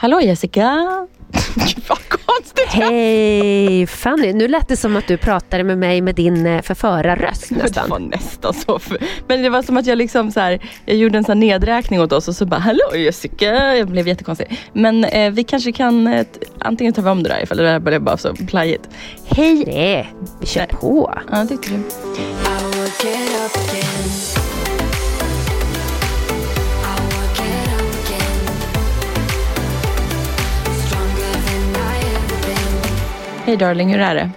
Hallå Jessica! Vad konstigt! Hej Fanny, nu lät det som att du pratade med mig med din eh, förförarröst Det nästan. var nästan så. För, men det var som att jag liksom så här, jag gjorde en sån nedräkning åt oss och så bara Hallå Jessica! Jag blev jättekonstig. Men eh, vi kanske kan, eh, antingen vi om det där ifall det där blev bara så plajigt. Hej! Nej, vi kör Nej. på. Ja, tyckte du. Hej darling, hur är det?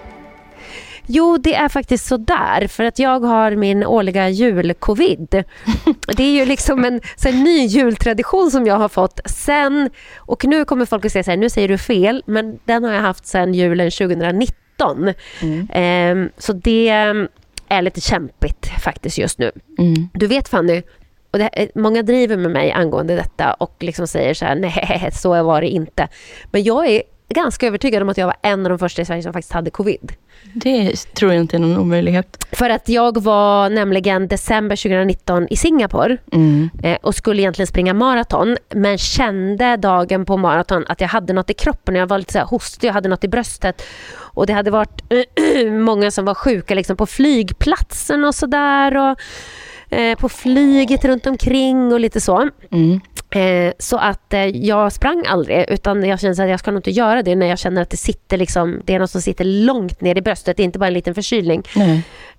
Jo, det är faktiskt så där för att jag har min årliga julcovid. Det är ju liksom en, så en ny jultradition som jag har fått sen, och nu kommer folk att säga så här, nu säger du fel, men den har jag haft sen julen 2019. Ehm, så det är lite kämpigt faktiskt just nu. Mm. Du vet Fanny, och det, eh, många driver med mig angående detta och liksom säger så här, nej så var det inte. Men jag är ganska övertygad om att jag var en av de första i Sverige som faktiskt hade covid. Det tror jag inte är någon omöjlighet. För att jag var nämligen december 2019 i Singapore Mm. eh, och skulle egentligen springa maraton men kände dagen på maraton att jag hade något i kroppen. Jag var lite så här hostig, jag hade något i bröstet och det hade varit många som var sjuka liksom på flygplatsen och sådär och eh, på flyget runt omkring och lite så. Mm. Eh, så att eh, jag sprang aldrig utan jag kände att jag ska nog inte göra det när jag känner att det sitter liksom, det är något som sitter långt ner i bröstet, det är inte bara en liten förkylning.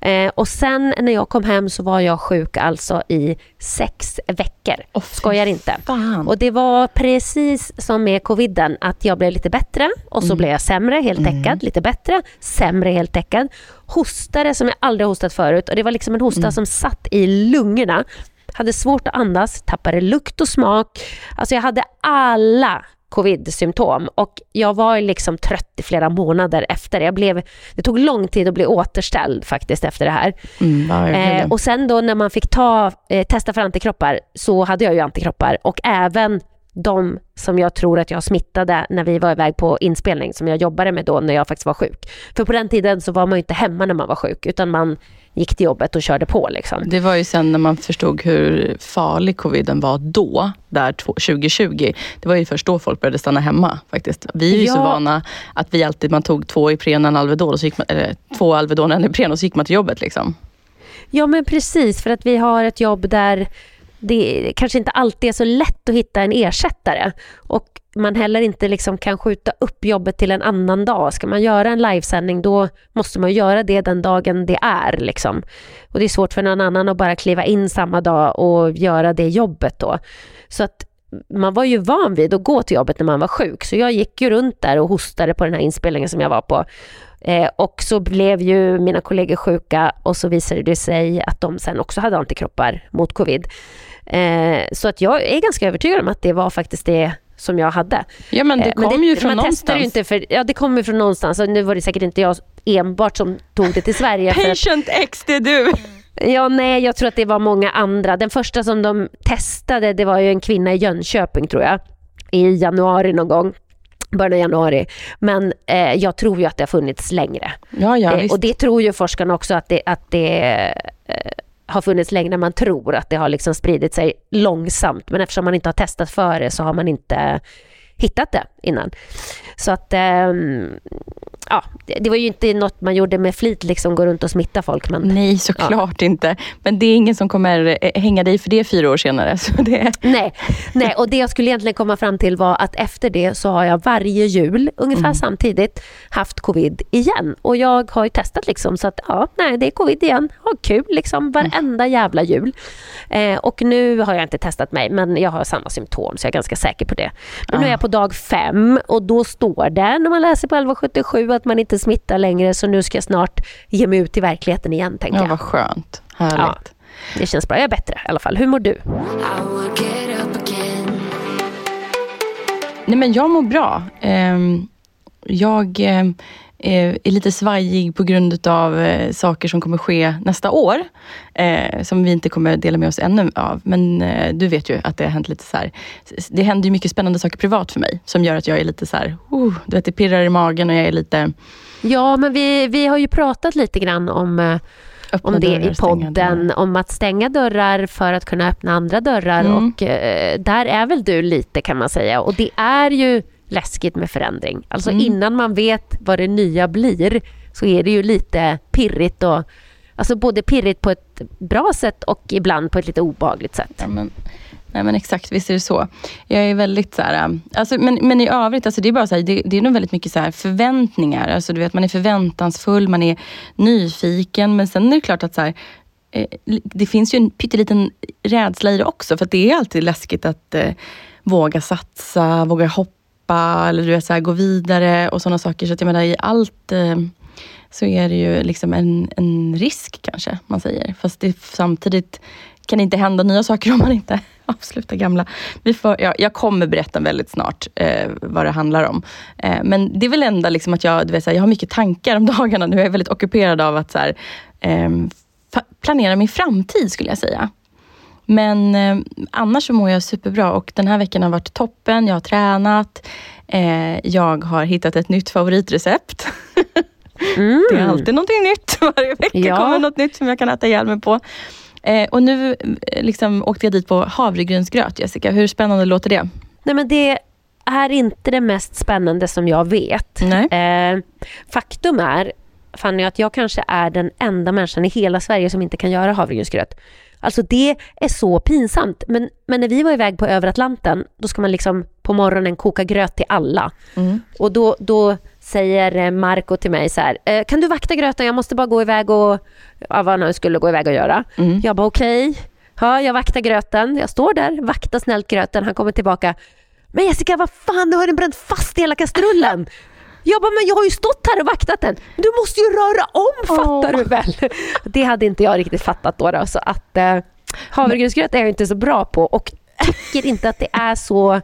Eh, och sen när jag kom hem så var jag sjuk alltså i sex veckor. Fy Skojar inte. Fan. Och det var precis som med coviden, att jag blev lite bättre och så blev jag sämre, helt täckad, lite bättre, sämre, helt täckad. Hostade som jag aldrig hostat förut och det var liksom en hosta som satt i lungorna. Hade svårt att andas, tappade lukt och smak. Alltså jag hade alla covid-symptom och jag var liksom trött i flera månader efter. Jag blev, det tog lång tid att bli återställd faktiskt efter det här. Mm. Eh, och sen då när man fick ta, eh, testa för antikroppar så hade jag ju antikroppar och även de som jag tror att jag smittade när vi var iväg på inspelning som jag jobbade med då när jag faktiskt var sjuk. För på den tiden så var man ju inte hemma när man var sjuk utan man gick till jobbet och körde på liksom. Det var ju sen när man förstod hur farlig coviden var då, där två- 2020. Det var ju först då folk började stanna hemma faktiskt. Vi är ju så Ja. vana att vi alltid, man tog två Ipren och en Alvedon, och så gick man, eller två Alvedon och en Ipren och så gick man till jobbet. Liksom. Ja men precis för att vi har ett jobb där det kanske inte alltid är så lätt att hitta en ersättare och man heller inte liksom kan skjuta upp jobbet till en annan dag. Ska man göra en livesändning då måste man göra det den dagen det är. Liksom. Och det är svårt för någon annan att bara kliva in samma dag och göra det jobbet då. Så att man var ju van vid att gå till jobbet när man var sjuk så jag gick ju runt där och hostade på den här inspelningen som jag var på. Eh, och så blev ju mina kollegor sjuka och så visade det sig att de sen också hade antikroppar mot covid. Eh, så att jag är ganska övertygad om att det var faktiskt det som jag hade. Ja men det Eh, kommer ju från man någonstans. testar ju inte för, ja det kommer från någonstans och nu var det säkert inte jag enbart som tog det till Sverige. för att, Patient X, det är du. ja nej jag tror att det var många andra. Den första som de testade det var ju en kvinna i Jönköping tror jag. I januari någon gång. Början av januari. Men eh, jag tror ju att det har funnits längre. Ja, ja, Eh, och det tror ju forskarna också att det, att det eh, har funnits längre än man tror. Att det har liksom spridit sig långsamt. Men eftersom man inte har testat för det så har man inte hittat det innan. Så att ehm, ja, det, var ju inte något man gjorde med flit, liksom gå runt och smitta folk. Men Nej, såklart inte. Men det är ingen som kommer eh, hänga dig för det fyra år senare. Så det... Nej, nej, och det jag skulle egentligen komma fram till var att efter det så har jag varje jul, ungefär samtidigt, haft covid igen. Och jag har ju testat liksom så att ja, nej det är covid igen. Ha kul liksom varenda jävla jul. Eh, och nu har jag inte testat mig men jag har samma symptom så jag är ganska säker på det. Men nu är jag på dag fem och då står det när man läser på 1177 att man inte smittar längre så nu ska jag snart ge mig ut i verkligheten igen tänker Ja, jag. vad skönt. Härligt. Ja. Det känns bra, jag är bättre i alla fall. Hur mår du? Nej, men jag mår bra. Ehm, jag ehm, eh, är lite svajig på grund av eh, saker som kommer ske nästa år. eh, som vi inte kommer dela med oss ännu av. Men eh, du vet ju att det har hänt lite så här. Det händer ju mycket spännande saker privat för mig. Som gör att jag är lite så här, uh, du vet det pirrar i magen och jag är lite Ja, men vi, vi har ju pratat lite grann om, eh, om det dörrar, i podden, om att stänga dörrar för att kunna öppna andra dörrar. Mm. Och eh, där är väl du lite kan man säga. Och det är ju läskigt med förändring. Alltså Mm. innan man vet vad det nya blir så är det ju lite pirrigt och Alltså både pirrigt på ett bra sätt och ibland på ett lite obehagligt sätt. Ja, men, nej men exakt, visst är det så. Jag är väldigt så här, alltså, men, men i övrigt, alltså, det är bara så här, det, det är nog väldigt mycket så här förväntningar. Alltså, du vet, man är förväntansfull, man är nyfiken. Men sen är det klart att så här, eh, det finns ju en pytteliten rädsla i det också. För det är alltid läskigt att eh, våga satsa, våga hoppa, eller du vet, så här, gå vidare och sådana saker. Så att jag menar i allt eh, så är det ju liksom en, en risk kanske, man säger. Fast det samtidigt kan det inte hända nya saker om man inte avslutar gamla. Vi får, ja, jag kommer berätta väldigt snart eh, vad det handlar om. Eh, men det är väl ändå liksom att jag, du vet, så här, jag har mycket tankar om dagarna nu. Jag är väldigt ockuperad av att så här, eh, planera min framtid skulle jag säga. Men eh, annars så mår jag superbra och den här veckan har varit toppen. Jag har tränat. Eh, jag har hittat ett nytt favoritrecept. Mm. Det är alltid någonting nytt. Varje vecka Ja. kommer något nytt som jag kan äta ihjäl mig på. Eh, och nu eh, liksom, åkte jag dit på havregrynsgröt, Jessica. Hur spännande låter det? Nej men det är inte det mest spännande som jag vet. Eh, faktum är, Fanny, att jag kanske är den enda människan i hela Sverige som inte kan göra havregrynsgröt. Alltså det är så pinsamt. Men, men när vi var iväg på över Atlanten, då ska man liksom på morgonen koka gröt till alla. Och då, då säger eh, Marco till mig så här, eh, kan du vakta gröten? Jag måste bara gå iväg och, ja, vad han skulle gå iväg och göra. Jag bara okej, ja, jag vaktar gröten. Jag står där, vaktar snällt gröten. Han kommer tillbaka. Men Jessica, vad fan, du har den bränt fast i hela kastrullen. Jag bara, men jag har ju stått här och vaktat den. Du måste ju röra om, fattar du väl? Det hade inte jag riktigt fattat då. då så att eh, havregrynsgröt är jag inte så bra på och tycker inte att det är så...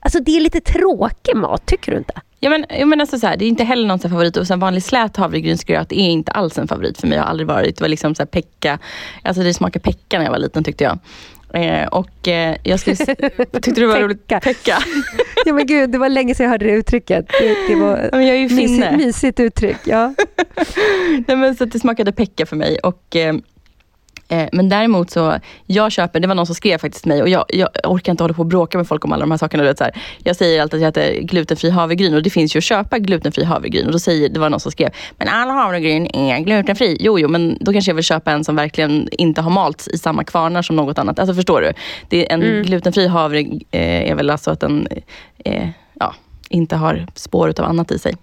Alltså det är lite tråkig mat, tycker du inte? Ja, men, jag menar alltså så här, det är inte heller någon så favorit. Och sen vanlig slät havregrynsgröt är inte alls en favorit för mig. Jag har aldrig varit. Det var liksom så här pecka. Alltså det smakade pecka när jag var liten tyckte jag. Eh, och eh, jag skulle, tyckte det var roligt. Pecka. Pecka. Ja men gud, det var länge sedan jag hörde det uttrycket. Det, det var men jag är ju mysigt, finne. mysigt uttryck. Ja. Nej, men så det smakade pecka för mig. Och, eh, eh, men däremot så, jag köper, det var någon som skrev faktiskt till mig och jag, jag orkar inte hålla på och bråka med folk om alla de här sakerna. Du vet, så här. Jag säger alltid att jag äter glutenfri havregryn och det finns ju att köpa glutenfri havregryn. Och då säger, det var någon som skrev, men all havregryn är glutenfri. Jo, jo, men då kanske jag vill köpa en som verkligen inte har malts i samma kvarnar som något annat. Alltså förstår du? Det är en glutenfri havre eh, är väl alltså att den eh, ja, inte har spår av annat i sig.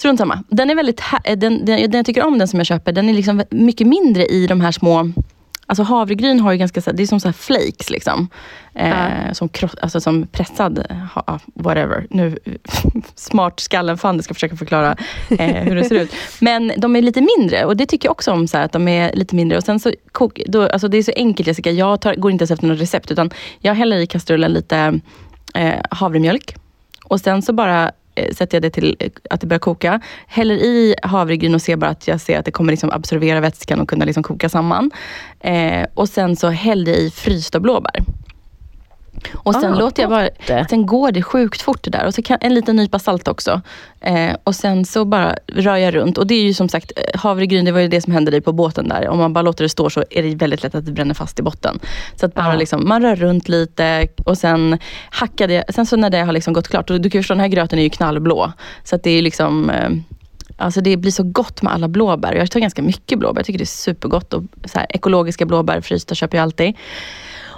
Strunt samma. Den är väldigt, hä- den, den, den jag tycker om den som jag köper, den är liksom mycket mindre i de här små Alltså havregryn har ju ganska, det är som så här flakes liksom. Eh, som, alltså som pressad, ha, ja, whatever. Nu, smart skallen fan ska försöka förklara eh, hur det ser ut. Men de är lite mindre och det tycker jag också om, så här, att de är lite mindre. Och sen så kok, då, alltså det är så enkelt Jessica, jag tar, går inte ens efter något recept utan jag häller i kastrullen lite eh, havremjölk. Och sen så bara eh, Eh, sätter jag det till eh, att det börjar koka. Häller i havregryn och ser bara att jag ser att det kommer liksom absorbera vätskan och kunna liksom koka samman. Eh, och sen så häller jag i frysta blåbär. Och sen Ah, låter jag bara, sen går det sjukt fort det där. Och så kan, en liten nypa salt också. Eh, och sen så bara rör jag runt. Och det är ju som sagt, eh, havregryn, det var ju det som hände dig på båten där. Om man bara låter det stå så är det väldigt lätt att det bränner fast i botten. Så att bara Ja. liksom, man rör runt lite och sen hackade jag, sen så när det har liksom gått klart, och du kan ju förstå den här gröten är ju knallblå. Så att det är liksom eh, Alltså det blir så gott med alla blåbär. Jag tar ganska mycket blåbär. Jag tycker det är supergott. Och så här, ekologiska blåbär, frysta, köper jag alltid.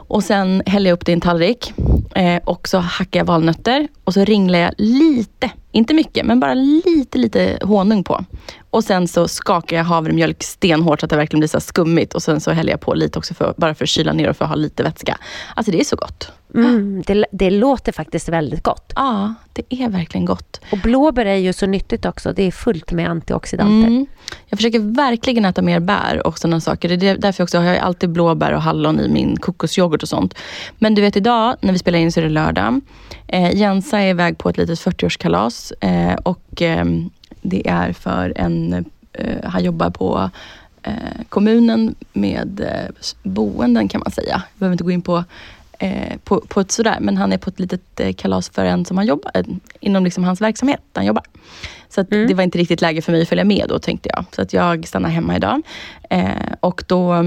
Och sen häller jag upp det i en tallrik. Eh, och så hackar jag valnötter. Och så ringlar jag lite, inte mycket, men bara lite, lite honung på. Och sen så skakar jag havremjölk stenhårt så att det verkligen blir så skummigt. Och sen så häller jag på lite också, för, bara för att kyla ner och för att ha lite vätska. Alltså det är så gott. Mm, det, det låter faktiskt väldigt gott. Ja, det är verkligen gott. Och blåbär är ju så nyttigt också. Det är fullt med antioxidanter. Mm. Jag försöker verkligen äta mer bär och sådana saker. Det är därför också har jag alltid blåbär och hallon i min kokosyoghurt och sånt. Men du vet idag när vi spelar in så är det lördag. Eh, Jensa är iväg på ett litet 40-årskalas eh, och eh, det är för en, eh, han jobbar på eh, kommunen med eh, boenden kan man säga. Jag behöver inte gå in på eh, på, på ett sådär, men han är på ett litet eh, kalas för en som han jobbar, eh, inom liksom hans verksamhet där han jobbar. Så att det var inte riktigt läge för mig att följa med då tänkte jag. Så att jag stannar hemma idag. Eh, och då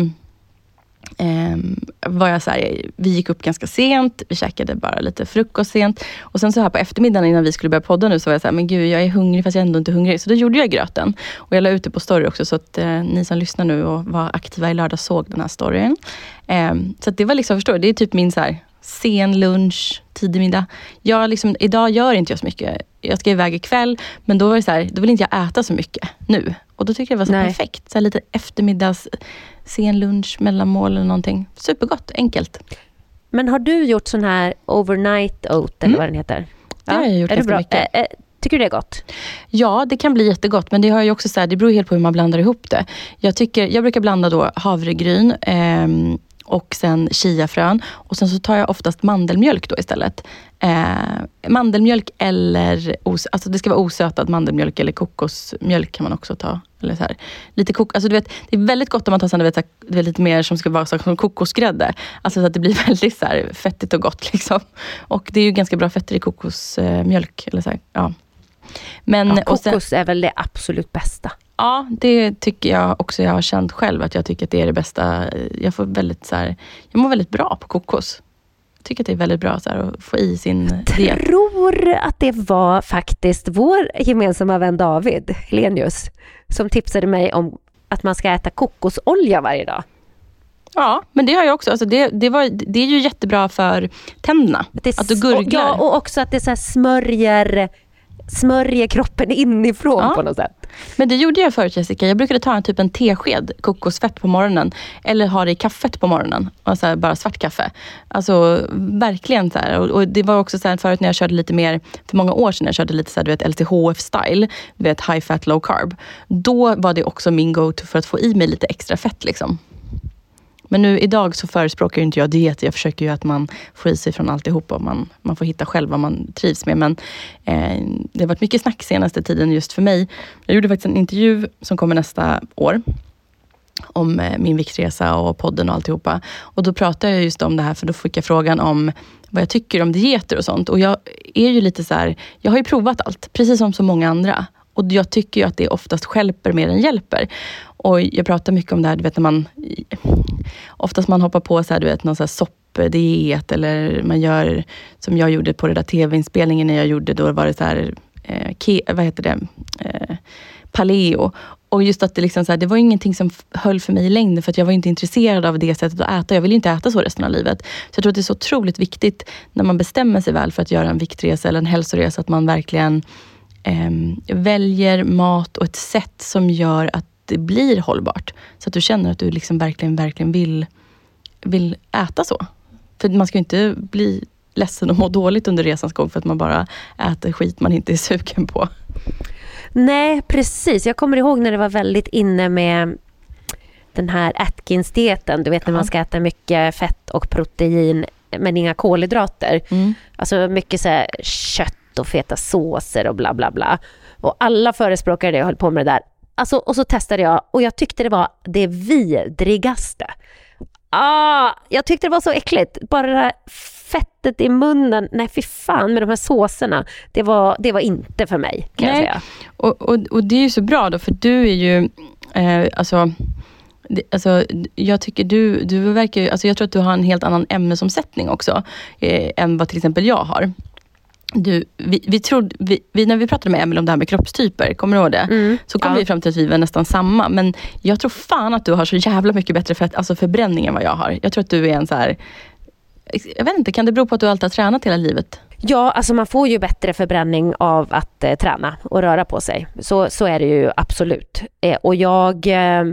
Ehm, var jag så här, vi gick upp ganska sent, vi käkade bara lite frukost sent. Och sen så här på eftermiddagen innan vi skulle börja podda nu så var jag så här, men gud jag är hungrig fast jag är ändå inte hungrig. Så då gjorde jag gröten. Och jag la ut det på story också så att eh, ni som lyssnar nu och var aktiva i lördag såg den här storyn. Eh, så att det var liksom, förstår du, det är typ min så här, sen lunch, tidig middag. Jag liksom, idag gör inte jag så mycket. Jag ska iväg ikväll, men då det så här, då vill inte jag äta så mycket nu. Och då tycker jag det var så Nej. perfekt. Så lite eftermiddags, sen lunch, mellanmål eller någonting. Supergott, enkelt. Men har du gjort sån här overnight oat eller Mm. vad den heter? Det har jag gjort är ganska mycket. Eh, eh, tycker du det är gott? Ja, det kan bli jättegott, men det har ju också så här, det beror helt på hur man blandar ihop det. Jag, tycker, jag brukar blanda då havregryn ehm, och sen chiafrön. Och sen så tar jag oftast mandelmjölk då istället. Eh, mandelmjölk eller, os, alltså det ska vara osötad mandelmjölk eller kokosmjölk kan man också ta. Eller så här. Lite kok, alltså du vet, det är väldigt gott om man tar sen, du vet, så här, lite mer som ska vara så, som kokosgrädde. Alltså så att det blir väldigt så här, fettigt och gott. Liksom. Och det är ju ganska bra fetter i kokosmjölk. eller så här, ja. Men, Ja, och sen, kokos är väl det absolut bästa. Ja, det tycker jag också jag har känt själv att jag tycker att det är det bästa. Jag får väldigt så här, jag mår väldigt bra på kokos. Jag tycker att det är väldigt bra så här, att få i sin diet. tror att det var faktiskt vår gemensamma vän David Helenius som tipsade mig om att man ska äta kokosolja varje dag. Ja, men det har jag också. Alltså det, det, var, det är ju jättebra för tänderna. Att du gurglar. Ja, och också att det så smörjer, smörjer kroppen inifrån Ja. på något sätt. Men det gjorde jag förut Jessica. Jag brukade ta en typ en tesked kokosfett på morgonen. Eller ha det i kaffet på morgonen. Och så här, bara svart kaffe. Alltså verkligen så här. Och, och det var också så här förut när jag körde lite mer, för många år sedan, jag körde lite så här, du vet LCHF-style. Du vet high fat, low carb. Då var det också min go-to för att få i mig lite extra fett. Liksom. Men nu idag så förespråkar ju inte jag diet. Jag försöker ju att man får i sig från alltihopa. och Man, man får hitta själv vad man trivs med. Men eh, det har varit mycket snack senaste tiden just för mig. Jag gjorde faktiskt en intervju som kommer nästa år. Om eh, min viktresa och podden och alltihopa. Och då pratade jag just om det här, för då fick jag frågan om vad jag tycker om dieter och sånt. Och jag är ju lite så här, jag har ju provat allt, precis som så många andra. Och jag tycker ju att det oftast skälper mer än hjälper. Och jag pratar mycket om det här, du vet när man oftast man hoppar på så här, du vet, någon så här soppdiet eller man gör som jag gjorde på den där tv-inspelningen när jag gjorde, då var det så här, eh, ke, vad heter det, eh, paleo. Och just att det, liksom så här, det var ingenting som höll för mig i längden för att jag var inte intresserad av det sättet att äta. Jag vill inte äta så resten av livet. Så jag tror att det är så otroligt viktigt när man bestämmer sig väl för att göra en viktresa eller en hälsoresa, att man verkligen ehm, väljer mat och ett sätt som gör att det blir hållbart. Så att du känner att du liksom verkligen, verkligen vill, vill äta så. För man ska ju inte bli ledsen och må dåligt under resans gång för att man bara äter skit man inte är sugen på. Nej, precis. Jag kommer ihåg när det var väldigt inne med den här Atkins-dieten. Du vet när man ska äta mycket fett och protein men inga kolhydrater. Mm. Alltså mycket så här och feta såser och bla bla bla. Och alla förespråkade det och höll på med det där. Alltså, och så testade jag och jag tyckte det var det vidrigaste. Ah, jag tyckte det var så äckligt. Bara det här fettet i munnen. Nej, fy fan med de här såserna. Det var, det var inte för mig, kan jag Nej. säga. Och, och, och det är ju så bra då, för du är ju, eh, alltså, det, alltså, jag tycker du, du verkar alltså jag tror att du har en helt annan ämnesomsättning också, eh, än vad till exempel jag har. Du, vi, vi trodde, vi, vi, när vi pratade med Emil om det här med kroppstyper, kommer du ihåg det? Mm, Så kom ja. vi fram till att vi var nästan samma, men jag tror fan att du har så jävla mycket bättre fett, alltså förbränning än vad jag har. Jag tror att du är en så här, jag vet inte, kan det bero på att du alltid har tränat hela livet? Ja, alltså man får ju bättre förbränning av att eh, träna och röra på sig. Så, så är det ju absolut. Eh, och jag eh,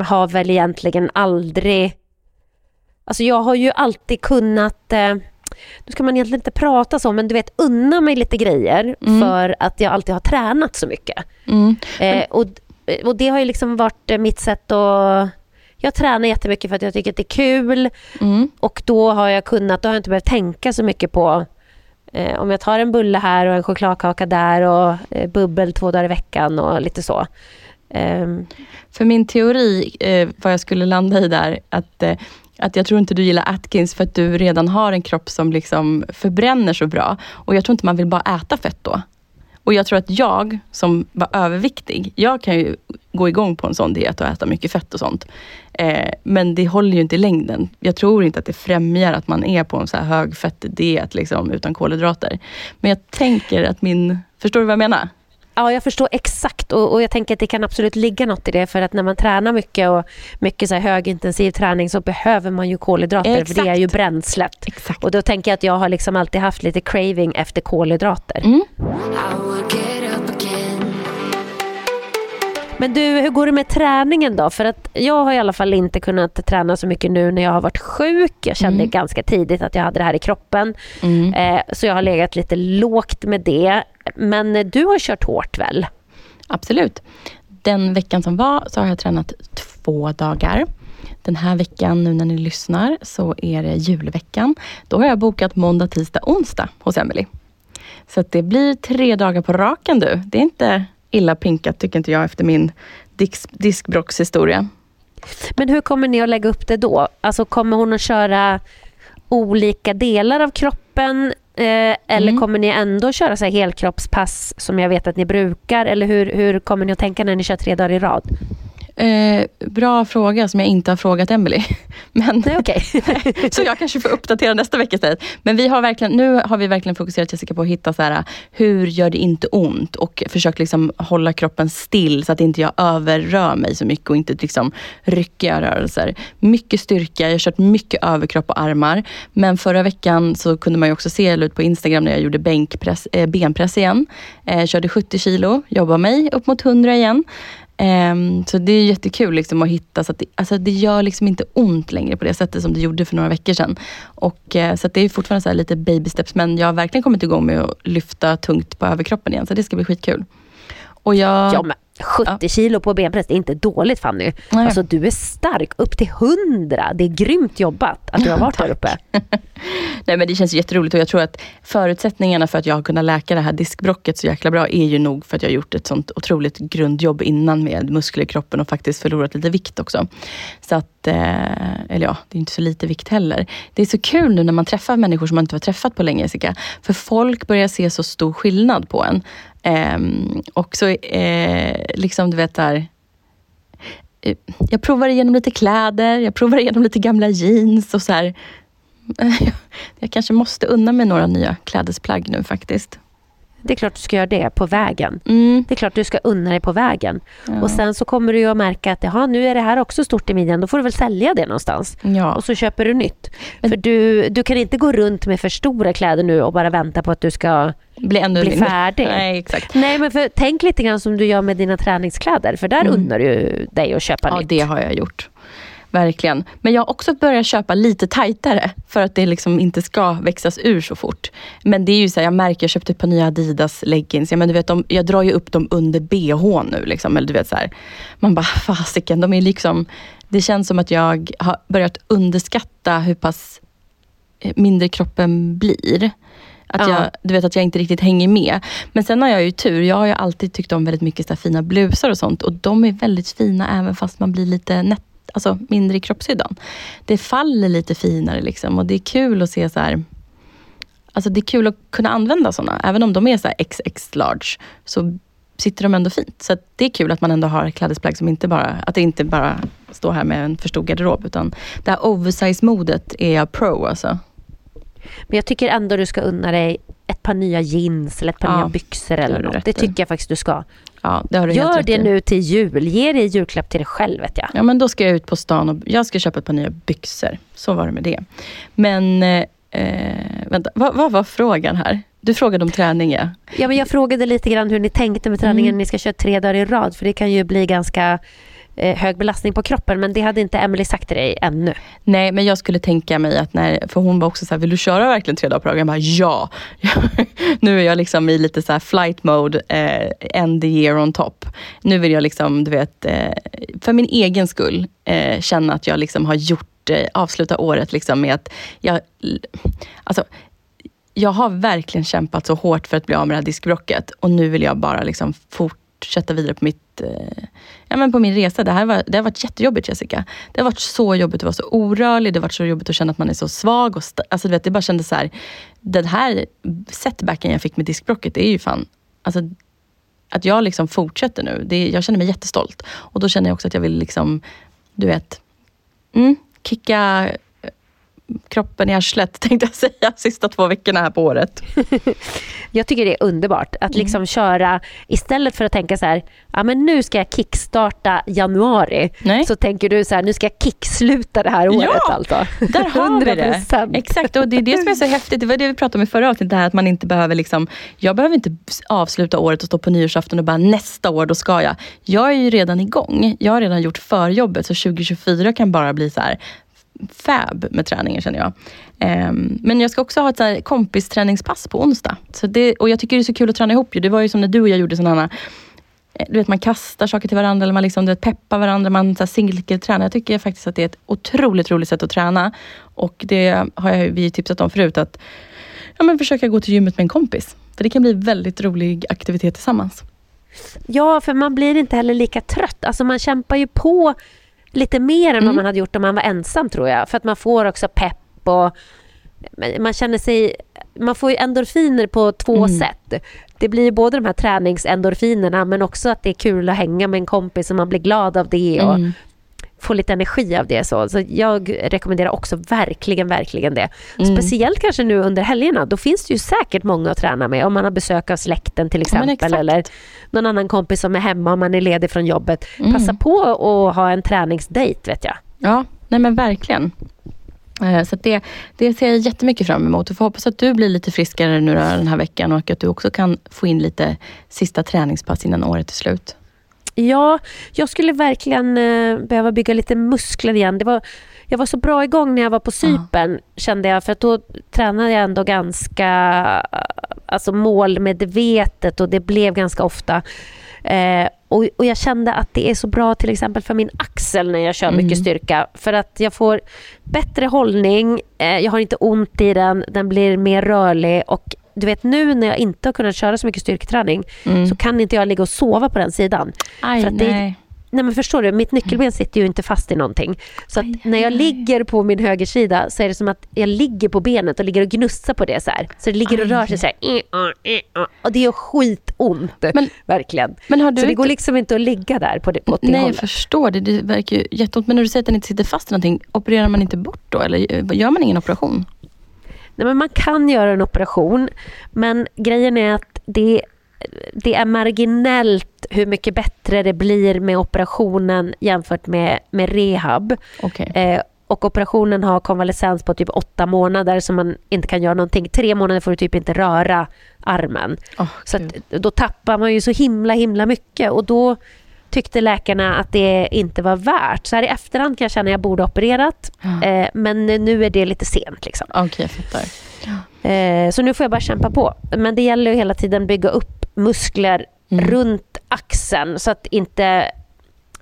har väl egentligen aldrig... Alltså jag har ju alltid kunnat... Eh, nu ska man egentligen inte prata så, men du vet unna mig lite grejer Mm. för att jag alltid har tränat så mycket. Mm. Eh, och, och det har ju liksom varit eh, mitt sätt att... Jag tränar jättemycket för att jag tycker att det är kul. Mm. Och då har jag kunnat, då har jag inte behövt tänka så mycket på eh, om jag tar en bulle här och en chokladkaka där och eh, bubbel två dagar i veckan och lite så. Ehm, För min teori, eh, vad jag skulle landa i där, att, eh, att jag tror inte du gillar Atkins för att du redan har en kropp som liksom förbränner så bra. Och jag tror inte man vill bara äta fett då. Och jag tror att jag som var överviktig, jag kan ju gå igång på en sån diet och äta mycket fett och sånt. Eh, men det håller ju inte i längden. Jag tror inte att det främjar att man är på en så här högfettig diet liksom, utan kolhydrater. Men jag tänker att min... Förstår du vad jag menar? Ja, jag förstår exakt och, och jag tänker att det kan absolut ligga något i det för att när man tränar mycket och mycket så högintensiv träning så behöver man ju kolhydrater för det är ju Exakt. bränslet. Exakt. Och då tänker jag att jag har liksom alltid haft lite craving efter kolhydrater. Mm. Men du, hur går det med träningen då? För att jag har i alla fall inte kunnat träna så mycket nu när jag har varit sjuk. Jag kände Mm. ganska tidigt att jag hade det här i kroppen. Mm. Eh, så jag har legat lite lågt med det. Men eh, du har kört hårt väl? Absolut. Den veckan som var så har jag tränat två dagar. Den här veckan, nu när ni lyssnar, så är det julveckan. Då har jag bokat måndag, tisdag, onsdag hos Emily. Så det blir tre dagar på raken du. Det är inte illa pinkat tycker inte jag efter min disk- diskbråckshistoria. Men hur kommer ni att lägga upp det då? Alltså kommer hon att köra olika delar av kroppen? Eh, eller Mm. kommer ni ändå köra så här helkroppspass som jag vet att ni brukar? Eller hur, hur kommer ni att tänka när ni kör tre dagar i rad? Eh, bra fråga som jag inte har frågat Emily. Men, Nej, okej. så jag kanske får uppdatera nästa vecka istället. Men vi har verkligen, nu har vi verkligen fokuserat Jessica på att hitta så här, hur gör det inte ont? Och försökt liksom hålla kroppen still så att inte jag överrör mig så mycket och inte liksom ryckiga rörelser. Mycket styrka, jag har kört mycket överkropp och armar. Men förra veckan så kunde man ju också se, ut på Instagram när jag gjorde bänkpress, eh, benpress igen. Eh, körde 70 kilo, jobbade mig upp mot 100 igen. Um, så det är jättekul liksom att hitta, så att det, alltså det gör liksom inte ont längre på det sättet som det gjorde för några veckor sedan. Och, uh, så att det är fortfarande så här lite baby steps, men jag har verkligen kommit igång med att lyfta tungt på överkroppen igen, så det ska bli skitkul. Och jag, Ja, men 70 kilo på benpress, det är inte dåligt Fanny. Nej. Alltså du är stark, upp till 100. Det är grymt jobbat att du har varit där uppe. Nej men det känns jätteroligt och jag tror att förutsättningarna för att jag har kunnat läka det här diskbrocket så jäkla bra är ju nog för att jag har gjort ett sånt otroligt grundjobb innan med muskler i kroppen och faktiskt förlorat lite vikt också. Så att, lite, eller ja, det är inte så lite vikt heller. Det är så kul nu när man träffar människor som man inte har träffat på länge Jessica. För folk börjar se så stor skillnad på en. Ehm, och så eh, liksom du vet där eh, jag provar igenom lite kläder, jag provar igenom lite gamla jeans och så här. Jag kanske måste unna mig några nya klädesplagg nu faktiskt. Det är klart du ska göra det på vägen. Mm. Det är klart du ska unna dig på vägen. Ja. Och sen så kommer du att märka att jaha, nu är det här också stort i midjan. Då får du väl sälja det någonstans. Ja. Och så köper du nytt. Men- För du, du kan inte gå runt med för stora kläder nu och bara vänta på att du ska Bli ännu bli färdig. Nej, exakt. Nej, men för, tänk lite grann som du gör med dina träningskläder. För där Mm. unnar du dig att köpa Ja, nytt. det har jag gjort. Verkligen. Men jag har också börjat köpa lite tajtare för att det liksom inte ska växas ur så fort. Men det är ju så här, jag märker, jag köpte ett par nya Adidas leggings. Ja, men du vet, de, jag drar ju upp dem under bh nu. Liksom, eller du vet så här. Man bara, fasiken, de är liksom... Det känns som att jag har börjat underskatta hur pass mindre kroppen blir. Att Ja. jag, du vet att jag inte riktigt hänger med. Men sen har jag ju tur. Jag har ju alltid tyckt om väldigt mycket så fina blusar och sånt. Och de är väldigt fina även fast man blir lite nätt, alltså mindre i kroppshyddan. Det faller lite finare liksom. Och det är kul att se så här. Alltså det är kul att kunna använda såna. Även om de är så XX large. Så sitter de ändå fint. Så det är kul att man ändå har klädesplagg som inte bara, att det inte bara står här med en för stor garderob. Utan det här oversize-modet är jag pro alltså. Men jag tycker ändå du ska unna dig ett par nya jeans eller ett par Ja, nya byxor eller något. Det tycker jag faktiskt du ska. Ja, det har du Gör det nu till jul. Ge dig julklapp till dig själv vet jag. Ja, men då ska jag ut på stan och jag ska köpa ett par nya byxor. Så var det med det. Men, eh, eh, vänta, vad, vad var frågan här? Du frågade om träning, ja. Ja, men jag frågade lite grann hur ni tänkte med träningen. Mm. Ni ska köra tre dagar i rad för det kan ju bli ganska Eh, hög belastning på kroppen. Men det hade inte Emily sagt till dig ännu. Nej, men jag skulle tänka mig att när, för hon var också så här, vill du köra verkligen tre dagar på dagen? Jag bara, ja. nu är jag liksom i lite så här flight mode, eh, end the year on top. Nu vill jag liksom, du vet, eh, för min egen skull, eh, känna att jag liksom har gjort, eh, avsluta året liksom med att jag, alltså, jag har verkligen kämpat så hårt för att bli av med det här diskbråcket och nu vill jag bara liksom fortsätta vidare på mitt eh, ja, men på min resa. Det, här var, det har varit jättejobbigt Jessica. Det har varit så jobbigt att vara så orörlig. Det har varit så jobbigt att känna att man är så svag. Och alltså, du vet, det bara kändes så här. Den här setbacken jag fick med diskbråcket, det är ju fan... Alltså, att jag liksom fortsätter nu. Det, jag känner mig jättestolt. Och då känner jag också att jag vill liksom, du vet, mm, kicka kroppen i arslet, tänkte jag säga, sista två veckorna här på året. Jag tycker det är underbart att liksom köra, istället för att tänka så här, ja men nu ska jag kickstarta januari. Nej. Så tänker du så här, nu ska jag kicksluta det här året Ja, alltså. Där har vi det. 100%. Exakt, och det är det som är så häftigt. Det var det vi pratade om i förra avsnittet, här att man inte behöver liksom, jag behöver inte avsluta året och stå på nyårsafton och bara nästa år, då ska jag. Jag är ju redan igång. Jag har redan gjort förjobbet, så 2024 kan bara bli så här fab med träningen känner jag. Ehm, men jag ska också ha ett så här kompisträningspass på onsdag. Så det, och jag tycker det är så kul att träna ihop. ju. Det var ju som när du och jag gjorde sådana eh, du vet, man kastar saker till varandra, eller man liksom, du vet, peppar varandra, man så här singeltränar. Jag tycker faktiskt att det är ett otroligt roligt sätt att träna. Och det har jag, vi tipsat om förut, att ja, men försöka gå till gymmet med en kompis. För det kan bli väldigt rolig aktivitet tillsammans. Ja, för man blir inte heller lika trött. Alltså man kämpar ju på lite mer än vad Mm. man hade gjort om man var ensam tror jag. För att man får också pepp och man känner sig... Man får ju endorfiner på två Mm. sätt. Det blir både de här träningsendorfinerna men också att det är kul att hänga med en kompis och man blir glad av det och Mm. Får lite energi av det. Så, så jag rekommenderar också verkligen, verkligen det. Mm. Speciellt kanske nu under helgerna. Då finns det ju säkert många att träna med. Om man har besök av släkten till Ja, exempel. exakt. eller någon annan kompis som är hemma om man är ledig från jobbet. Mm. Passa på att ha en träningsdejt vet jag. Ja, nej men verkligen. Eh, Så det, det ser jag jättemycket fram emot. Och får hoppas att du blir lite friskare nu den här veckan och att du också kan få in lite sista träningspass innan året är slut. Ja, jag skulle verkligen eh, behöva bygga lite muskler igen. Det var, jag var så bra igång när jag var på Cypern kände jag. För att då tränade jag ändå ganska alltså målmedvetet och det blev ganska ofta. Eh, och, och jag kände att det är så bra till exempel för min axel när jag kör mycket styrka. För att jag får bättre hållning, eh, jag har inte ont i den, den blir mer rörlig och du vet nu när jag inte har kunnat köra så mycket styrketräning så kan inte jag ligga och sova på den sidan. Aj, För att det- nej. Nej men förstår du, mitt nyckelben sitter ju inte fast i någonting. Så att när jag ligger på min högersida så är det som att jag ligger på benet och ligger och gnussar på det så här. Så det ligger och rör sig så här. "Eh, eh, ah." Och det gör skitont. Men- verkligen. Men har du så det inte- går liksom inte att ligga där på det, åt det Nej, jag hållet. förstår det. Det verkar ju jätteont. Men när du säger att den inte sitter fast i någonting, opererar man inte bort då? Eller eh, gör man ingen operation? Nej, men man kan göra en operation, men grejen är att det, det är marginellt hur mycket bättre det blir med operationen jämfört med, med rehab. Okej. Eh, och operationen har konvalescens på typ åtta månader så man inte kan göra någonting. Tre månader får du typ inte röra armen. Åh, Så att, då tappar man ju så himla himla mycket och då tyckte läkarna att det inte var värt. Så här i efterhand kan jag känna att jag borde ha opererat eh, men nu är det lite sent. Liksom. Okej, jag fattar. Eh, så nu får jag bara kämpa på. Men det gäller ju hela tiden bygga upp muskler Mm. runt axeln så att inte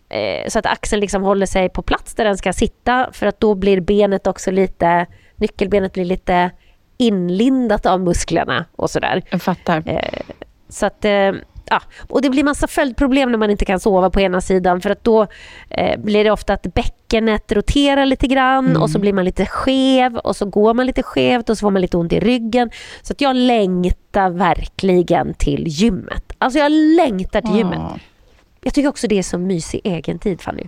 eh, så att axeln liksom håller sig på plats där den ska sitta för att då blir benet också lite nyckelbenet blir lite inlindat av musklerna och sådär. Jag fattar. Eh, så att, eh, ja. Och det blir massa följdproblem när man inte kan sova på ena sidan för att då eh, blir det ofta att bäckenet roterar lite grann Mm. och så blir man lite skev och så går man lite skevt och så får man lite ont i ryggen. Så att jag längtar verkligen till gymmet. Alltså jag längtar till gymmet. Ja. Jag tycker också det är så mysig egen tid Fanny.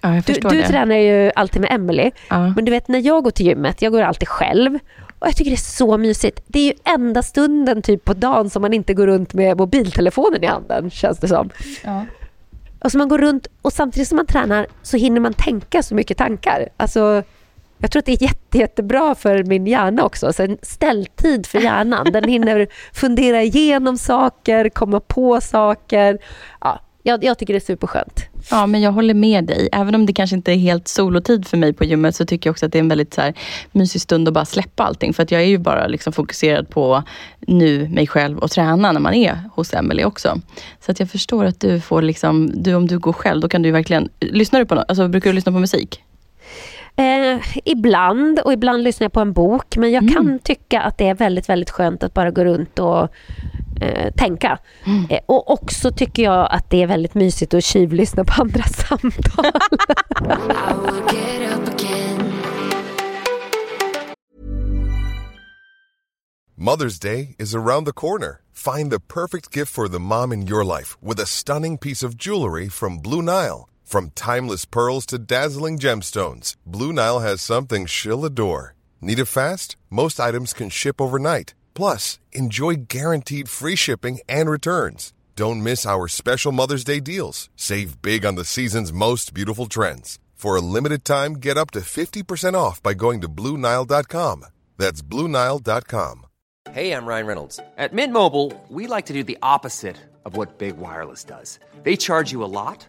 Ja, Du, du tränar ju alltid med Emily Ja. men du vet när jag går till gymmet, jag går alltid själv och jag tycker det är så mysigt. Det är ju enda stunden typ på dagen som man inte går runt med mobiltelefonen i handen känns det som. Ja. Alltså man går runt och samtidigt som man tränar så hinner man tänka så mycket tankar. Alltså, jag tror att det är jätte, jättebra för min hjärna också. Så en ställtid för hjärnan. Den hinner fundera igenom saker, komma på saker. Ja, jag, jag tycker det är superskönt. Ja, men jag håller med dig. Även om det kanske inte är helt solotid för mig på gymmet, så tycker jag också att det är en väldigt så här, mysig stund att bara släppa allting. För att jag är ju bara liksom fokuserad på nu, mig själv och träna när man är hos Emily också. Så att jag förstår att du får liksom, du, om du går själv, då kan du verkligen... Lyssnar du på något? Alltså, brukar du lyssna på musik? Eh, ibland och ibland lyssnar jag på en bok men jag kan tycka att det är väldigt, väldigt skönt att bara gå runt och eh, tänka. Eh, och också tycker jag att det är väldigt mysigt att tjuvlyssna på andra samtal. Mother's Day is around the corner. Find the perfect gift for the mom in your life with a stunning piece of jewelry from Blue Nile. From timeless pearls to dazzling gemstones, Blue Nile has something she'll adore. Need it fast? Most items can ship overnight. Plus, enjoy guaranteed free shipping and returns. Don't miss our special Mother's Day deals. Save big on the season's most beautiful trends. For a limited time, get up to 50% off by going to BlueNile.com. That's BlueNile.com. Hey, I'm Ryan Reynolds. At Mint Mobile, we like to do the opposite of what Big Wireless does. They charge you a lot,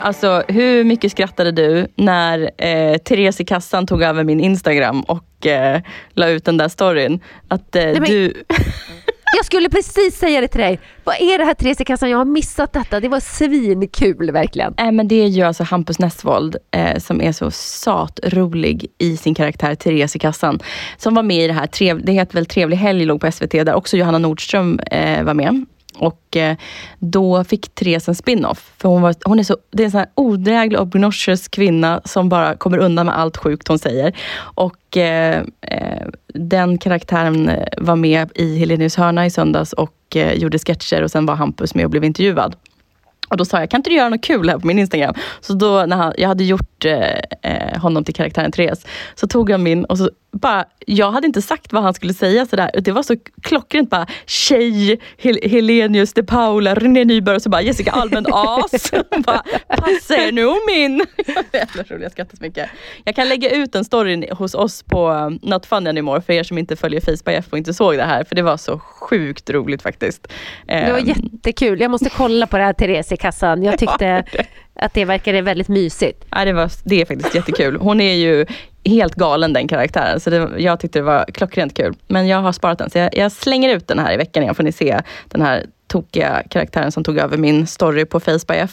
Alltså, hur mycket skrattade du när eh, Therese i kassan tog över min Instagram och eh, la ut den där storyn? Att eh, men- du... Jag skulle precis säga det till dig. Vad är det här Therese kassan? Jag har missat detta. Det var svinkul verkligen. Nej, men det är ju alltså Hampus Nessvold eh, som är så satrolig i sin karaktär Therese i kassan. Som var med i det här, trev, det heter väl Trevlig helg, låg på SVT, där också Johanna Nordström eh, var med. Och eh, då fick Therese en spin-off. För hon, var, hon är så, det är en sån här odräglig, obnoxious kvinna som bara kommer undan med allt sjukt hon säger. Och eh, eh den karaktären eh, var med i Helenius hörna i söndags och eh, gjorde sketcher och sen var Hampus med och blev intervjuad. Och då sa jag, kan inte du göra något kul här på min Instagram? Så då när han, jag hade gjort eh, honom till karaktären Therese, så tog jag min och så bara, jag hade inte sagt vad han skulle säga sådär. Det var så klockrent bara, tjej, Hel Helenius de Paula, René Nyberg och så bara Jessica Almen as. bara, Passa er nu min. Jävla roligt, jag skrattar så mycket. Jag kan lägga ut en story hos oss på um, Not Fun Anymore för er som inte följer Facebook och inte såg det här, för det var så sjukt roligt faktiskt. Det var Ehm, jättekul. Jag måste kolla på det här Therese i kassan. Jag tyckte att det verkade väldigt mysigt. Ja, det, var, det är faktiskt jättekul. Hon är ju helt galen den karaktären, så det, jag tyckte det var klockrent kul. Men jag har sparat den, så jag, jag slänger ut den här i veckan igen, får ni se den här tokiga karaktären som tog över min story på Facebook.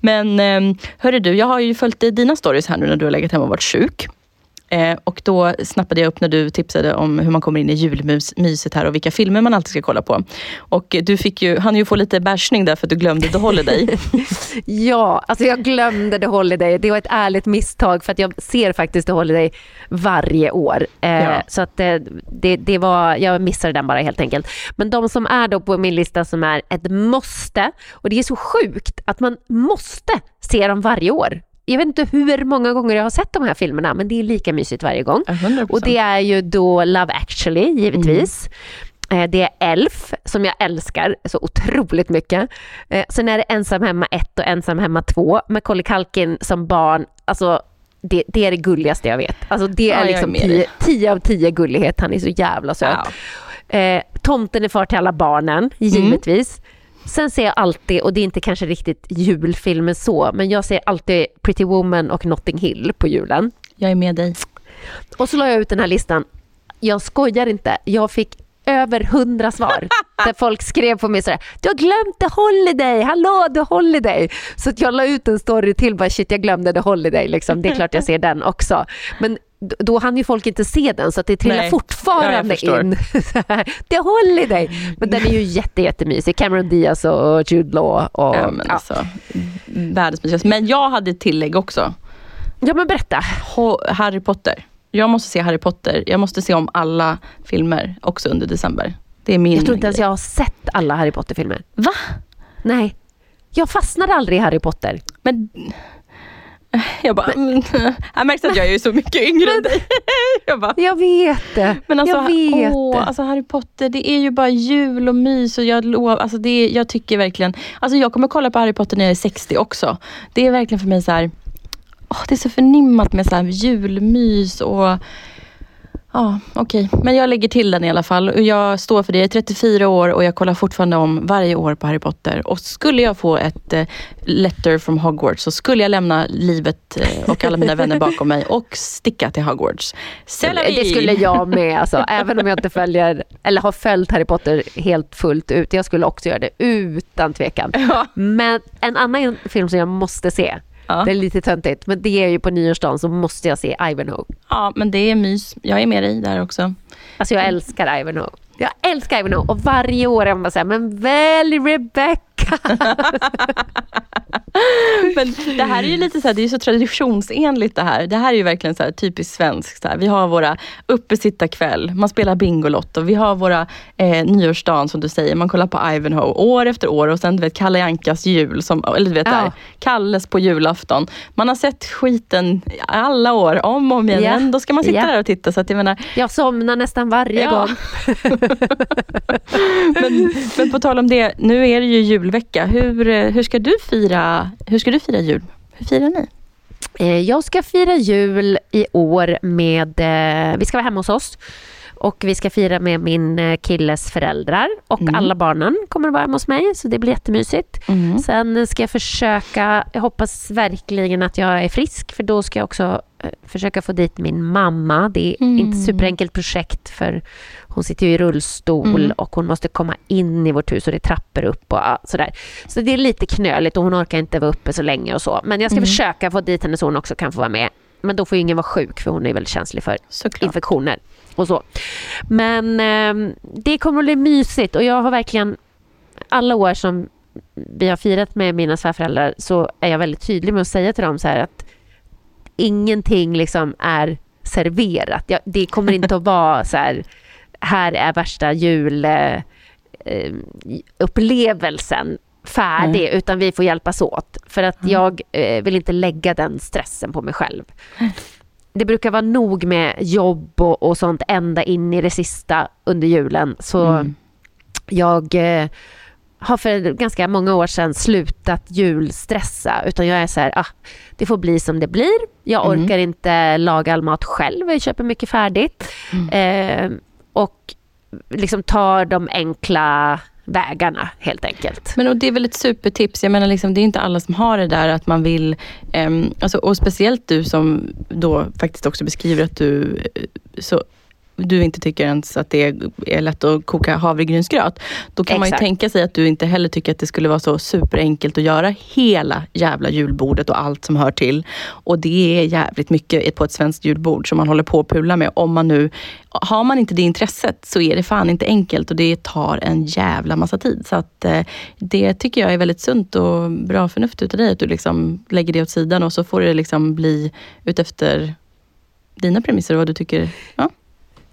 Men eh, hörru du, jag har ju följt dina stories här nu när du har legat hemma och varit sjuk. Eh, och då snappade jag upp när du tipsade om hur man kommer in i julmyset här och vilka filmer man alltid ska kolla på. Och du fick ju, han ju få lite bärsning där för att du glömde The Holiday. ja, alltså jag glömde The Holiday. Det var ett ärligt misstag för att jag ser faktiskt The Holiday varje år. Eh, ja. Så att det, det, det, var, jag missade den bara helt enkelt. Men de som är då på min lista som är ett måste, och det är så sjukt att man måste se dem varje år jag vet inte hur många gånger jag har sett de här filmerna men det är lika mysigt varje gång. 100%. Och det är ju då Love actually givetvis. Mm. Det är Elf som jag älskar så otroligt mycket. Eh, sen är det Ensam hemma 1 och Ensam hemma 2 med Colly Kalkin som barn. Alltså det, det, är det gulligaste jag vet. Alltså det är ja, liksom 10 av 10 gullighet. Han är så jävla söt. Ja. Eh, tomten är far till alla barnen, mm. givetvis. Mm. Sen ser jag alltid, och det är inte kanske riktigt julfilmer så, men jag ser alltid Pretty Woman och Notting Hill på julen. Jag är med dig. Och så la jag ut den här listan. Jag skojar inte, jag fick över hundra svar där folk skrev på mig sådär, du har glömt The Holiday, hallå The Holiday. Så jag la ut en story till, bara shit jag glömde The Holiday, liksom. det är klart jag ser den också. Men då hann ju folk inte se den så att det trillar Nej. fortfarande ja, in. The Holiday! Men den är ju jätte, jättemysig. Cameron Diaz och Jude Law. Och, ja, men, ja. Alltså, världens men jag hade ett tillägg också. Ja men berätta. Harry Potter. Jag måste se Harry Potter. Jag måste se om alla filmer också under december. Det är min Jag tror inte ens jag har sett alla Harry Potter-filmer. Va? Nej. Jag fastnade aldrig i Harry Potter. Men jag bara, men, jag märks att jag är så mycket yngre än dig. Jag, bara, jag vet det. Men alltså, jag vet åh, alltså Harry Potter, det är ju bara jul och mys och jag lovar, alltså det är, jag tycker verkligen, alltså jag kommer kolla på Harry Potter när jag är 60 också. Det är verkligen för mig så här, åh, det är så förnimmat med så här julmys och Ja, okej. Okay. Men jag lägger till den i alla fall. Jag står för det. Jag är 34 år och jag kollar fortfarande om varje år på Harry Potter. Och skulle jag få ett eh, letter from Hogwarts så skulle jag lämna livet eh, och alla mina vänner bakom mig och sticka till Hogwarts. Det skulle jag med alltså. Även om jag inte följer, eller har följt Harry Potter helt fullt ut. Jag skulle också göra det utan tvekan. Ja. Men en annan film som jag måste se Ja. Det är lite töntigt, men det är ju på nyårsdagen så måste jag se Ivanhoe. Ja, men det är mys. Jag är med dig där också. Alltså jag älskar Ivanhoe. Jag älskar Ivanhoe och varje år är man såhär, men välj Rebecca. Men det här är ju lite så här, det är så traditionsenligt det här. Det här är ju verkligen så här, typiskt svenskt. Så här. Vi har våra uppesittarkväll, man spelar Bingolotto, vi har våra eh, nyårsdagen som du säger, man kollar på Ivanhoe år efter år och sen du vet Kalle Ankas jul, som, eller du vet ja. där, Kalles på julafton. Man har sett skiten alla år, om och om igen. Ja. Ändå ska man sitta ja. där och titta. Så att jag, menar, jag somnar nästan varje ja. gång. men, men på tal om det, nu är det ju julvecka. Hur, eh, hur ska du fira hur ska du fira jul? Hur firar ni? Eh, jag ska fira jul i år med... Eh, vi ska vara hemma hos oss. Och vi ska fira med min killes föräldrar och mm. alla barnen kommer att vara hemma hos mig så det blir jättemysigt. Mm. Sen ska jag försöka, jag hoppas verkligen att jag är frisk för då ska jag också försöka få dit min mamma. Det är mm. inte superenkelt projekt för hon sitter ju i rullstol mm. och hon måste komma in i vårt hus och det är trappor upp och sådär. Så det är lite knöligt och hon orkar inte vara uppe så länge och så. Men jag ska mm. försöka få dit henne så hon också kan få vara med. Men då får ingen vara sjuk för hon är väldigt känslig för Såklart. infektioner och så. Men eh, det kommer att bli mysigt och jag har verkligen alla år som vi har firat med mina svärföräldrar så är jag väldigt tydlig med att säga till dem så här att ingenting liksom är serverat. Jag, det kommer inte att vara så här här är värsta julupplevelsen eh, färdig mm. utan vi får hjälpas åt. För att mm. jag eh, vill inte lägga den stressen på mig själv. Det brukar vara nog med jobb och, och sånt ända in i det sista under julen. Så mm. jag eh, har för ganska många år sedan slutat julstressa utan jag är så här, ah, det får bli som det blir. Jag mm. orkar inte laga all mat själv, jag köper mycket färdigt. Mm. Eh, och liksom tar de enkla vägarna helt enkelt. Men och det är väl ett supertips. Jag menar liksom, det är inte alla som har det där att man vill, um, alltså, och speciellt du som då faktiskt också beskriver att du eh, så du inte tycker ens att det är lätt att koka havregrynsgröt. Då kan man ju Exakt. tänka sig att du inte heller tycker att det skulle vara så superenkelt att göra hela jävla julbordet och allt som hör till. Och det är jävligt mycket på ett svenskt julbord som man håller på att pula med. Om man nu, har man inte det intresset så är det fan inte enkelt och det tar en jävla massa tid. Så att eh, det tycker jag är väldigt sunt och bra förnuft utav dig att du liksom lägger det åt sidan och så får det liksom bli utefter dina premisser och vad du tycker. Ja.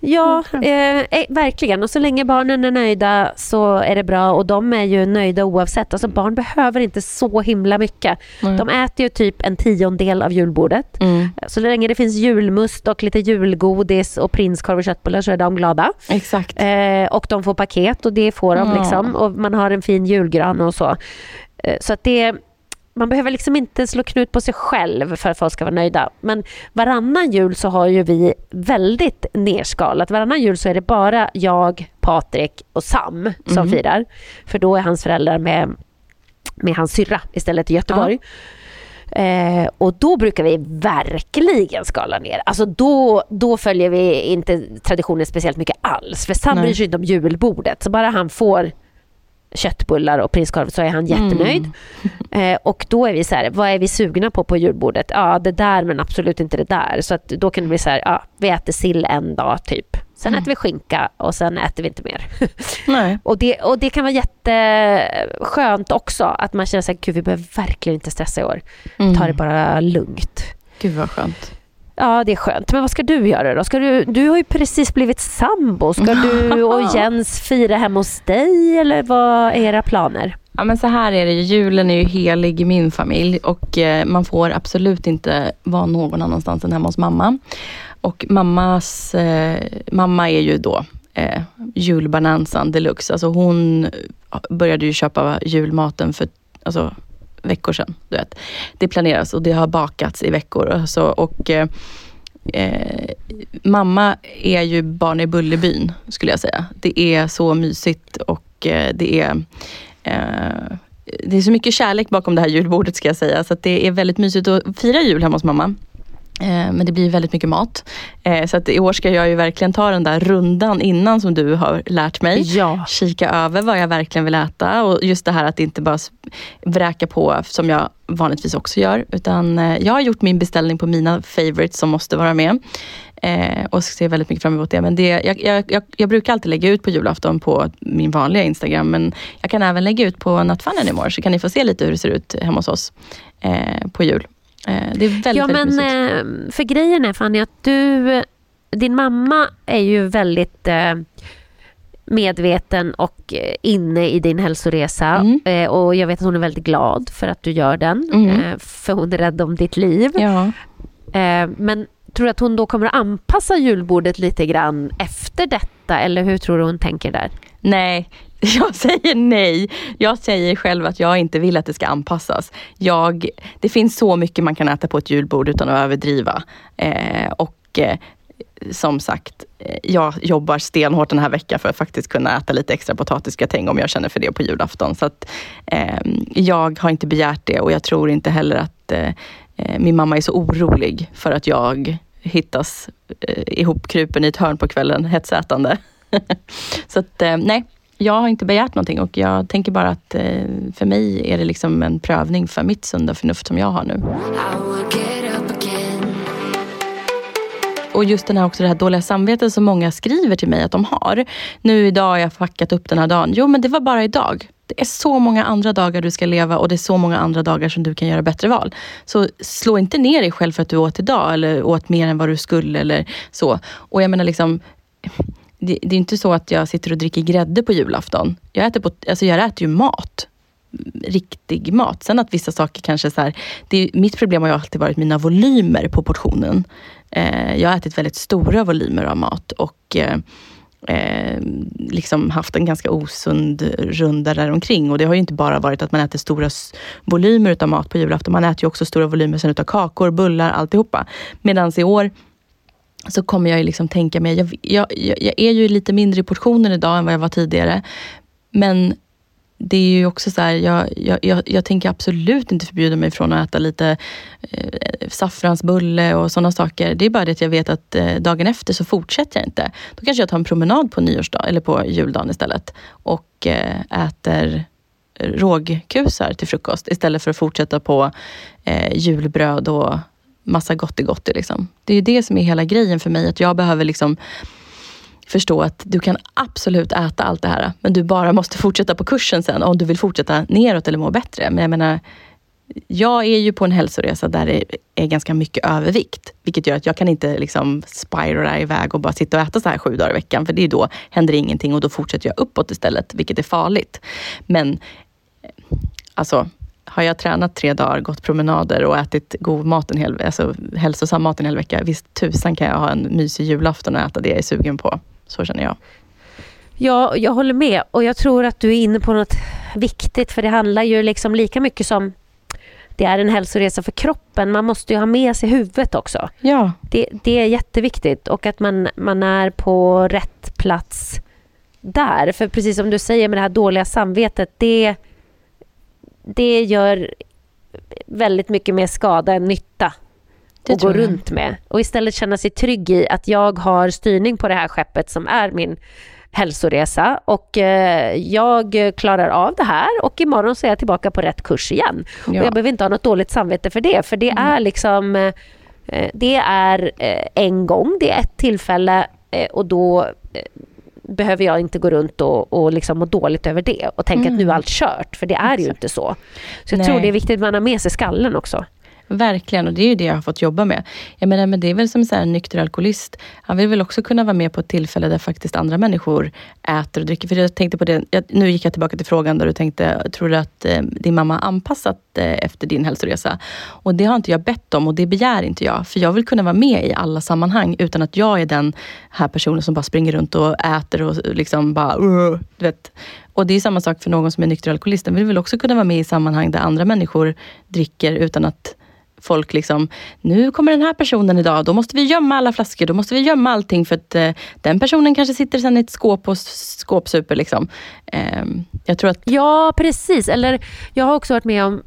Ja, eh, eh, verkligen. Och så länge barnen är nöjda så är det bra. Och de är ju nöjda oavsett. Alltså barn behöver inte så himla mycket. Nej. De äter ju typ en tiondel av julbordet. Mm. Så länge det finns julmust och lite julgodis och prinskorv och köttbullar så är de glada. Exakt. Eh, och de får paket och det får de Ja. liksom. Och man har en fin julgran och så. Eh, så att det man behöver liksom inte slå knut på sig själv för att folk ska vara nöjda. Men varannan jul så har ju vi väldigt nerskalat. Varannan jul så är det bara jag, Patrik och Sam som Mm. firar. För då är hans föräldrar med, med hans syrra istället i Göteborg. Eh, och då brukar vi verkligen skala ner. Alltså då, då följer vi inte traditionen speciellt mycket alls. För Sam bryr sig inte om julbordet. Så bara han får köttbullar och prinskorv så är han jättenöjd. Eh, och då är vi så här, vad är vi sugna på på julbordet? Ja, det där men absolut inte det där. Så att då kan det bli så här, ja, vi äter sill en dag typ. Sen äter vi skinka och sen äter vi inte mer. Nej. och, det, och det kan vara jätteskönt också att man känner sig, gud vi behöver verkligen inte stressa i år. Mm. Ta det bara lugnt. Gud vad skönt. Ja, det är skönt. Men vad ska du göra då? Ska du, du har ju precis blivit sambo. Ska du och Jens fira hemma hos dig eller vad är era planer? Ja men så här är det ju, julen är ju helig i min familj och eh, man får absolut inte vara någon annanstans än hemma hos mamma. Och mammas, eh, mamma är ju då eh, julbanansan deluxe. Alltså hon började ju köpa julmaten för alltså, veckor sedan. Du vet. Det planeras och det har bakats i veckor. Alltså, och, eh, eh, mamma är ju barn i Bullerbyn skulle jag säga. Det är så mysigt och eh, det är eh, det är så mycket kärlek bakom det här julbordet ska jag säga. Så att det är väldigt mysigt att fira jul hemma hos mamma. Eh, Men det blir väldigt mycket mat. Eh, Så att i år ska jag ju verkligen ta den där rundan innan som du har lärt mig. Ja. Kika över vad jag verkligen vill äta och just det här att inte bara vräka på som jag vanligtvis också gör. Utan eh, jag har gjort min beställning på mina favorites som måste vara med. Och ser väldigt mycket fram emot det. Men det, jag, jag, jag, brukar alltid lägga ut på julafton på min vanliga Instagram. Men jag kan även lägga ut på Nattfannen imorgon så kan ni få se lite hur det ser ut hemma hos oss på jul. Eh, det är väldigt, Ja, väldigt men mysigt. eh, för grejen är Fanny att du, din mamma är ju väldigt eh, medveten och inne i din hälsoresa. Mm. Och jag vet att hon är väldigt glad för att du gör den. Mm. För hon är rädd om ditt liv. Ja. Men tror du att hon då kommer att anpassa julbordet lite grann efter detta? Eller hur tror du hon tänker där? Nej, jag säger nej. Jag säger själv att jag inte vill att det ska anpassas. Jag, det finns så mycket man kan äta på ett julbord utan att överdriva. Eh, och eh, som sagt, eh, jag jobbar stenhårt den här veckan för att faktiskt kunna äta lite extra potatisgratäng om jag känner för det på julafton. Så att, eh, jag har inte begärt det och jag tror inte heller att eh, eh, min mamma är så orolig för att jag hittas eh, ihopkrupen i ett hörn på kvällen hetsätande. så att eh, nej, jag har inte begärt någonting och jag tänker bara att eh, för mig är det liksom en prövning för mitt sunda förnuft som jag har nu. Och just den här, också det här dåliga samvetet som många skriver till mig att de har. Nu idag har jag fuckat upp den här dagen. Jo, men det var bara idag. Det är så många andra dagar du ska leva och det är så många andra dagar som du kan göra bättre val. Så slå inte ner dig själv för att du åt idag eller åt mer än vad du skulle eller så. Och jag menar liksom, det, det är inte så att jag sitter och dricker grädde på julafton. Jag äter, på, alltså jag äter ju mat riktig mat. Sen att vissa saker kanske så här, det är, mitt problem har ju alltid varit mina volymer på portionen. Eh, jag har ätit väldigt stora volymer av mat och eh, eh, liksom haft en ganska osund runda där omkring. Och det har ju inte bara varit att man äter stora volymer utav mat på julafton. Man äter ju också stora volymer sen utav kakor, bullar, alltihopa. Medan i år så kommer jag ju liksom tänka mig, jag, jag, jag är ju lite mindre i portionen idag än vad jag var tidigare. Men det är ju också så här, jag, jag, jag, jag tänker absolut inte förbjuda mig från att äta lite eh, saffransbulle och sådana saker. Det är bara det att jag vet att eh, dagen efter så fortsätter jag inte. Då kanske jag tar en promenad på nyårsdag eller på juldagen istället och eh, äter rågkusar till frukost istället för att fortsätta på eh, julbröd och massa gottigotti. Liksom. Det är ju det som är hela grejen för mig, att jag behöver liksom förstå att du kan absolut äta allt det här, men du bara måste fortsätta på kursen sen om du vill fortsätta neråt eller må bättre. Men jag menar, jag är ju på en hälsoresa där det är ganska mycket övervikt, vilket gör att jag kan inte liksom spirala iväg och bara sitta och äta så här sju dagar i veckan, för det är då händer ingenting och då fortsätter jag uppåt istället, vilket är farligt. Men alltså, har jag tränat tre dagar, gått promenader och ätit god mat en hel, alltså hälsosam mat en hel vecka, visst tusan kan jag ha en mysig julafton och äta det jag är sugen på. Så känner jag. Ja, jag håller med och jag tror att du är inne på något viktigt för det handlar ju liksom lika mycket som det är en hälsoresa för kroppen. Man måste ju ha med sig huvudet också. Ja. Det, det är jätteviktigt och att man, man är på rätt plats där. För precis som du säger med det här dåliga samvetet, det, det gör väldigt mycket mer skada än nytta Det att gå runt med. Och istället känna sig trygg i att jag har styrning på det här skeppet som är min hälsoresa och eh, jag klarar av det här och imorgon så är jag tillbaka på rätt kurs igen. Ja. Och jag behöver inte ha något dåligt samvete för det, för det är liksom eh, det är eh, en gång, det är ett tillfälle eh, och då eh, behöver jag inte gå runt och, och liksom må dåligt över det och tänka att nu är allt kört, för det är ju inte så. Så jag Nej. tror det är viktigt att man har med sig skallen också. Verkligen, och det är ju det jag har fått jobba med. Jag menar, men det är väl som så här, en nykter alkoholist. Han vill väl också kunna vara med på ett tillfälle där faktiskt andra människor äter och dricker. För jag tänkte på det, jag, nu gick jag tillbaka till frågan där du tänkte, tror du att eh, din mamma har anpassat eh, efter din hälsoresa? Och det har inte jag bett om och det begär inte jag. För jag vill kunna vara med i alla sammanhang utan att jag är den här personen som bara springer runt och äter och liksom bara, Uh, du vet. Och det är samma sak för någon som är nykter alkoholist. Den vill väl också kunna vara med i sammanhang där andra människor dricker utan att folk liksom, nu kommer den här personen idag, då måste vi gömma alla flaskor, då måste vi gömma allting för att eh, den personen kanske sitter sen i ett skåp och skåpsuper. Liksom. Ehm, jag tror att, Ja, precis. Eller jag har också varit med om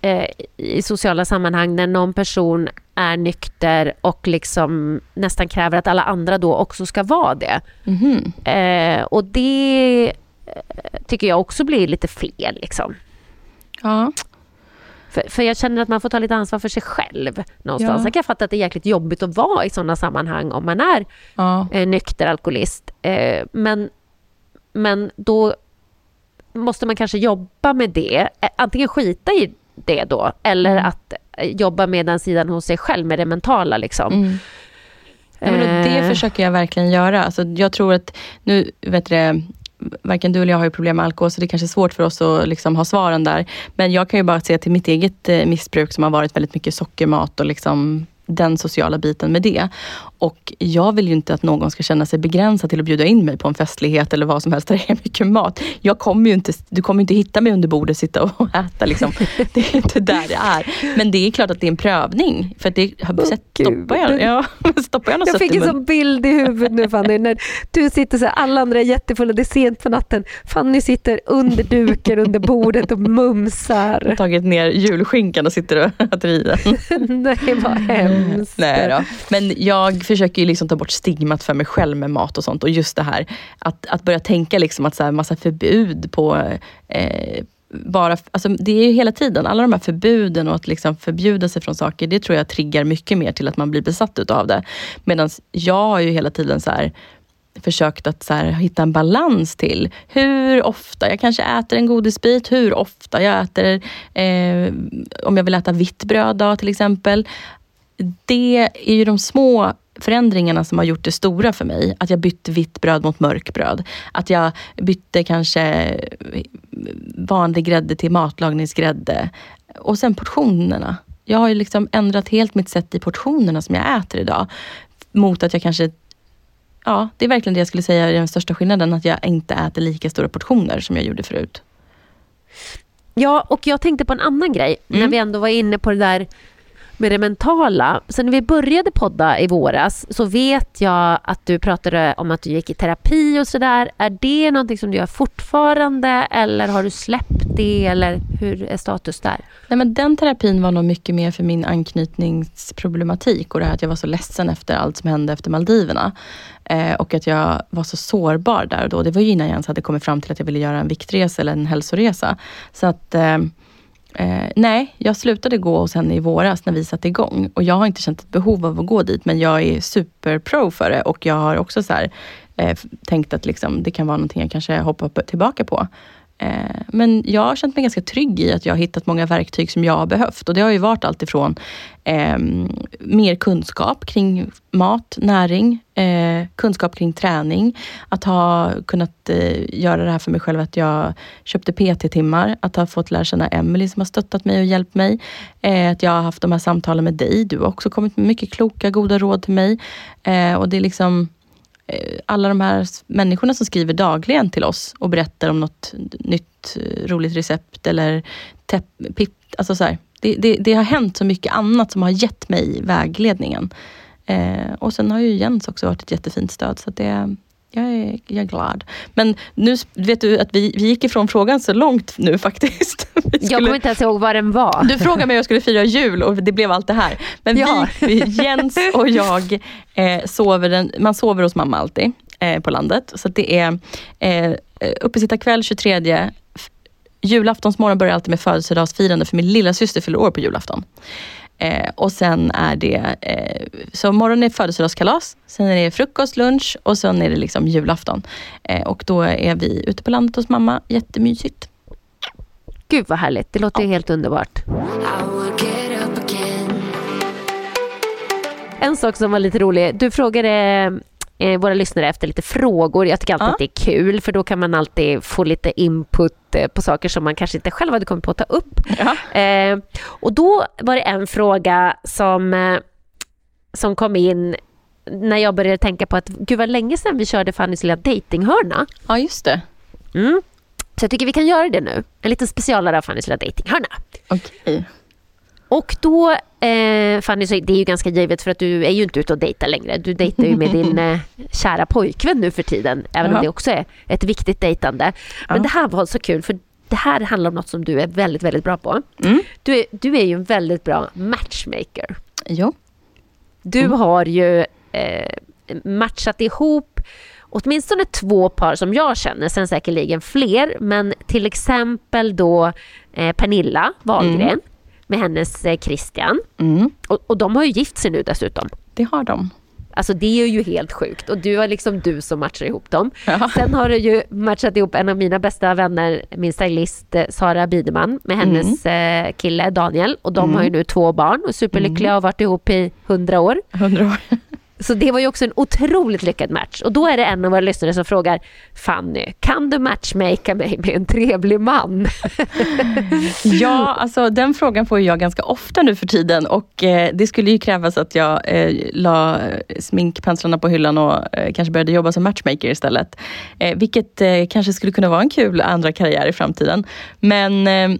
eh, i sociala sammanhang när någon person är nykter och liksom nästan kräver att alla andra då också ska vara det. mhm, Eh, och det eh, tycker jag också blir lite fel. Liksom. ja, För, för jag känner att man får ta lite ansvar för sig själv någonstans. Ja. Jag kan fatta att det är jäkligt jobbigt att vara i sådana sammanhang om man är ja, eh, nykter alkoholist. Eh, men, men då måste man kanske jobba med det. Eh, Antingen skita i det då eller Mm. att eh, jobba med den sidan hos sig själv med det mentala. Liksom. mm. Ja, det Eh, försöker jag verkligen göra. Alltså, jag tror att, nu vet du varken du eller jag har ju problem med alkohol, så det är kanske är svårt för oss att liksom ha svaren där. Men jag kan ju bara se till mitt eget eh, missbruk som har varit väldigt mycket sockermat och liksom den sociala biten med det. Och jag vill ju inte att någon ska känna sig begränsad till att bjuda in mig på en festlighet eller vad som helst där det är mycket mat. Jag kommer ju inte, du kommer inte hitta mig under bordet sitta och äta. Liksom. Det är inte där det är. Men det är klart att det är en prövning. För att det, stoppar, jag, ja, stoppar jag något Jag fick en sån bild i huvudet nu Fanny, när du sitter så här, alla andra är jättefulla, det är sent på natten. Fanny sitter under duken under bordet och mumsar. tagit ner julskinkan och sitter och äter i den. Nej, vad hemskt. Nej då. Men jag försöker ju liksom ta bort stigmat för mig själv med mat och sånt. Och just det här att, att börja tänka liksom att så här massa förbud på eh, bara, alltså det är ju hela tiden, alla de här förbuden och att liksom förbjuda sig från saker, det tror jag triggar mycket mer till att man blir besatt utav det. Medan jag har ju hela tiden så här försökt att så här, hitta en balans till hur ofta jag kanske äter en godisbit, hur ofta jag äter, eh, om jag vill äta vitt bröd då, till exempel. Det är ju de små förändringarna som har gjort det stora för mig. Att jag bytte vitt bröd mot mörkbröd. Att jag bytte kanske vanlig grädde till matlagningsgrädde. Och sen portionerna. Jag har ju liksom ändrat helt mitt sätt i portionerna som jag äter idag. Mot att jag kanske Ja, det är verkligen det jag skulle säga är den största skillnaden. Att jag inte äter lika stora portioner som jag gjorde förut. Ja, och jag tänkte på en annan grej när Mm. vi ändå var inne på det där med det mentala. Sen när vi började podda i våras så vet jag att du pratade om att du gick i terapi och sådär. Är det någonting som du gör fortfarande eller har du släppt det eller hur är status där? Nej, men den terapin var nog mycket mer för min anknytningsproblematik och det här att jag var så ledsen efter allt som hände efter Maldiverna. Eh, och att jag var så sårbar där och då. Det var ju innan jag ens hade kommit fram till att jag ville göra en viktresa eller en hälsoresa. Så att eh, Eh, nej, jag slutade gå hos henne i våras när vi satte igång. Och jag har inte känt ett behov av att gå dit, men jag är superpro för det. Och jag har också så här, eh, tänkt att liksom, det kan vara någonting jag kanske hoppar tillbaka på. Eh, men jag har känt mig ganska trygg i att jag har hittat många verktyg som jag har behövt. Och det har ju varit allt ifrån eh, mer kunskap kring mat, näring, eh, kunskap kring träning. Att ha kunnat eh, göra det här för mig själv, att jag köpte PT-timmar. Att ha fått lära känna Emily som har stöttat mig och hjälpt mig. Eh, att jag har haft de här samtalen med dig. Du har också kommit med mycket kloka, goda råd till mig. Eh, och det är liksom Eh, alla de här människorna som skriver dagligen till oss och berättar om något nytt eh, roligt recept eller pip, alltså så här, det, det, det, har hänt så mycket annat som har gett mig vägledningen. Eh, och sen har ju Jens också varit ett jättefint stöd. Så det, jag är, jag är glad. Men nu vet du att vi, vi gick ifrån frågan så långt nu faktiskt. Skulle, jag kommer inte ens ihåg vad den var. Du frågade mig om jag skulle fira jul och det blev allt det här. Men ja. vi, Jens och jag eh, sover, den, man sover hos mamma alltid eh, på landet. Så det är eh, uppesittarkväll 23 Julaftonsmorgon börjar alltid med födelsedagsfirande för min lilla syster fyller år på julafton. Eh, och sen är det, eh, så morgonen är födelsedagskalas, sen är det frukost, lunch och sen är det liksom julafton. Eh, och då är vi ute på landet hos mamma, jättemysigt. Gud vad härligt, det låter ja. helt underbart. En sak som var lite rolig, du frågade eh, våra lyssnare efter lite frågor. Jag tycker alltid ja. att det är kul för då kan man alltid få lite input eh, på saker som man kanske inte själv hade kommit på att ta upp. Ja. Eh, och då var det en fråga som, eh, som kom in när jag började tänka på att gud vad länge sedan vi körde Fannys lilla datinghörna. Ja, just det. Mm. Så jag tycker vi kan göra det nu. En liten specialare av Fannys lilla datinghörna. Okej. Okay. Och då, eh, Fanny, så det är ju ganska givet för att du är ju inte ute och dejtar längre. Du dejtar ju med din eh, kära pojkvän nu för tiden, även Jaha. om det också är ett viktigt dejtande. Men ja. det här var så kul för det här handlar om något som du är väldigt, väldigt bra på. Mm. Du, är, du är ju en väldigt bra matchmaker. Jo. Du mm. har ju eh, matchat ihop åtminstone två par som jag känner, sen säkerligen fler, men till exempel då eh, Pernilla Wahlgren mm med hennes eh, Christian. Mm. Och, och de har ju gift sig nu dessutom. Det har de. Alltså det är ju helt sjukt och du har liksom du som matchar ihop dem. Ja. Sen har du ju matchat ihop en av mina bästa vänner, min stylist eh, Sara Bideman med hennes mm. Eh, kille Daniel och de mm. har ju nu två barn och är superlyckliga och har varit ihop i hundra år. 100 år. Så det var ju också en otroligt lyckad match. Och då är det en av våra lyssnare som frågar Fanny, kan du matchmaka mig med en trevlig man? ja, alltså den frågan får jag ganska ofta nu för tiden och eh, det skulle ju krävas att jag eh, la sminkpenslarna på hyllan och eh, kanske började jobba som matchmaker istället. Eh, vilket eh, kanske skulle kunna vara en kul andra karriär i framtiden. Men eh,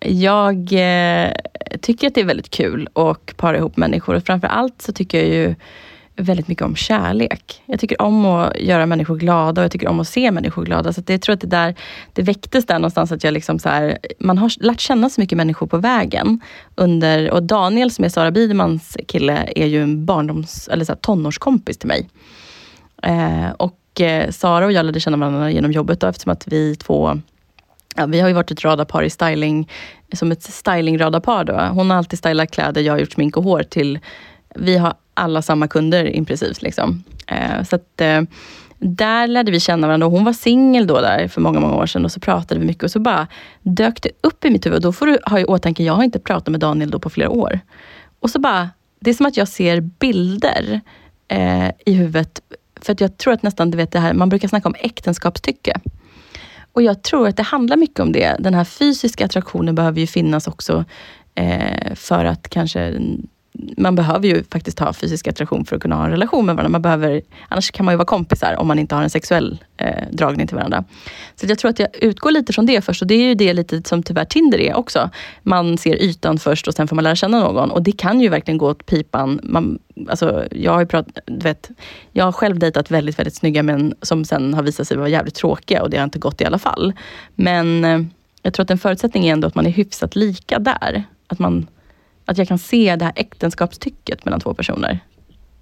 jag eh, tycker att det är väldigt kul att para ihop människor och framför allt så tycker jag ju väldigt mycket om kärlek. Jag tycker om att göra människor glada och jag tycker om att se människor glada. Så det, jag tror att det, där, det väcktes där någonstans att jag liksom så här, man har lärt känna så mycket människor på vägen. Under, och Daniel som är Sara Bidemans kille är ju en barndoms, eller så här, tonårskompis till mig. Eh, och eh, Sara och jag lärde känna varandra genom jobbet då, eftersom att vi två Ja, vi har ju varit ett radarpar i styling, som ett styling-radarpar. Hon har alltid stylat kläder, jag har gjort smink och hår till vi har alla samma kunder i princip. Liksom. Eh, så att, eh, där lärde vi känna varandra och hon var singel då där för många, många år sedan och så pratade vi mycket och så bara dök det upp i mitt huvud. Och då får du ha i åtanke, jag har inte pratat med Daniel då på flera år. Och så bara, det är som att jag ser bilder eh, i huvudet. För att jag tror att nästan, du vet det här, man brukar snacka om äktenskapstycke. Och jag tror att det handlar mycket om det. Den här fysiska attraktionen behöver ju finnas också eh, för att kanske man behöver ju faktiskt ha fysisk attraktion för att kunna ha en relation med varandra. Man behöver, annars kan man ju vara kompisar om man inte har en sexuell eh, dragning till varandra. Så jag tror att jag utgår lite från det först och det är ju det lite som tyvärr Tinder är också. Man ser ytan först och sen får man lära känna någon och det kan ju verkligen gå åt pipan. Man, alltså, jag har ju pratat, du vet, jag har själv dejtat väldigt, väldigt snygga män som sen har visat sig vara jävligt tråkiga och det har inte gått i alla fall. Men eh, jag tror att en förutsättning är ändå att man är hyfsat lika där. Att man att jag kan se det här äktenskapstycket mellan två personer.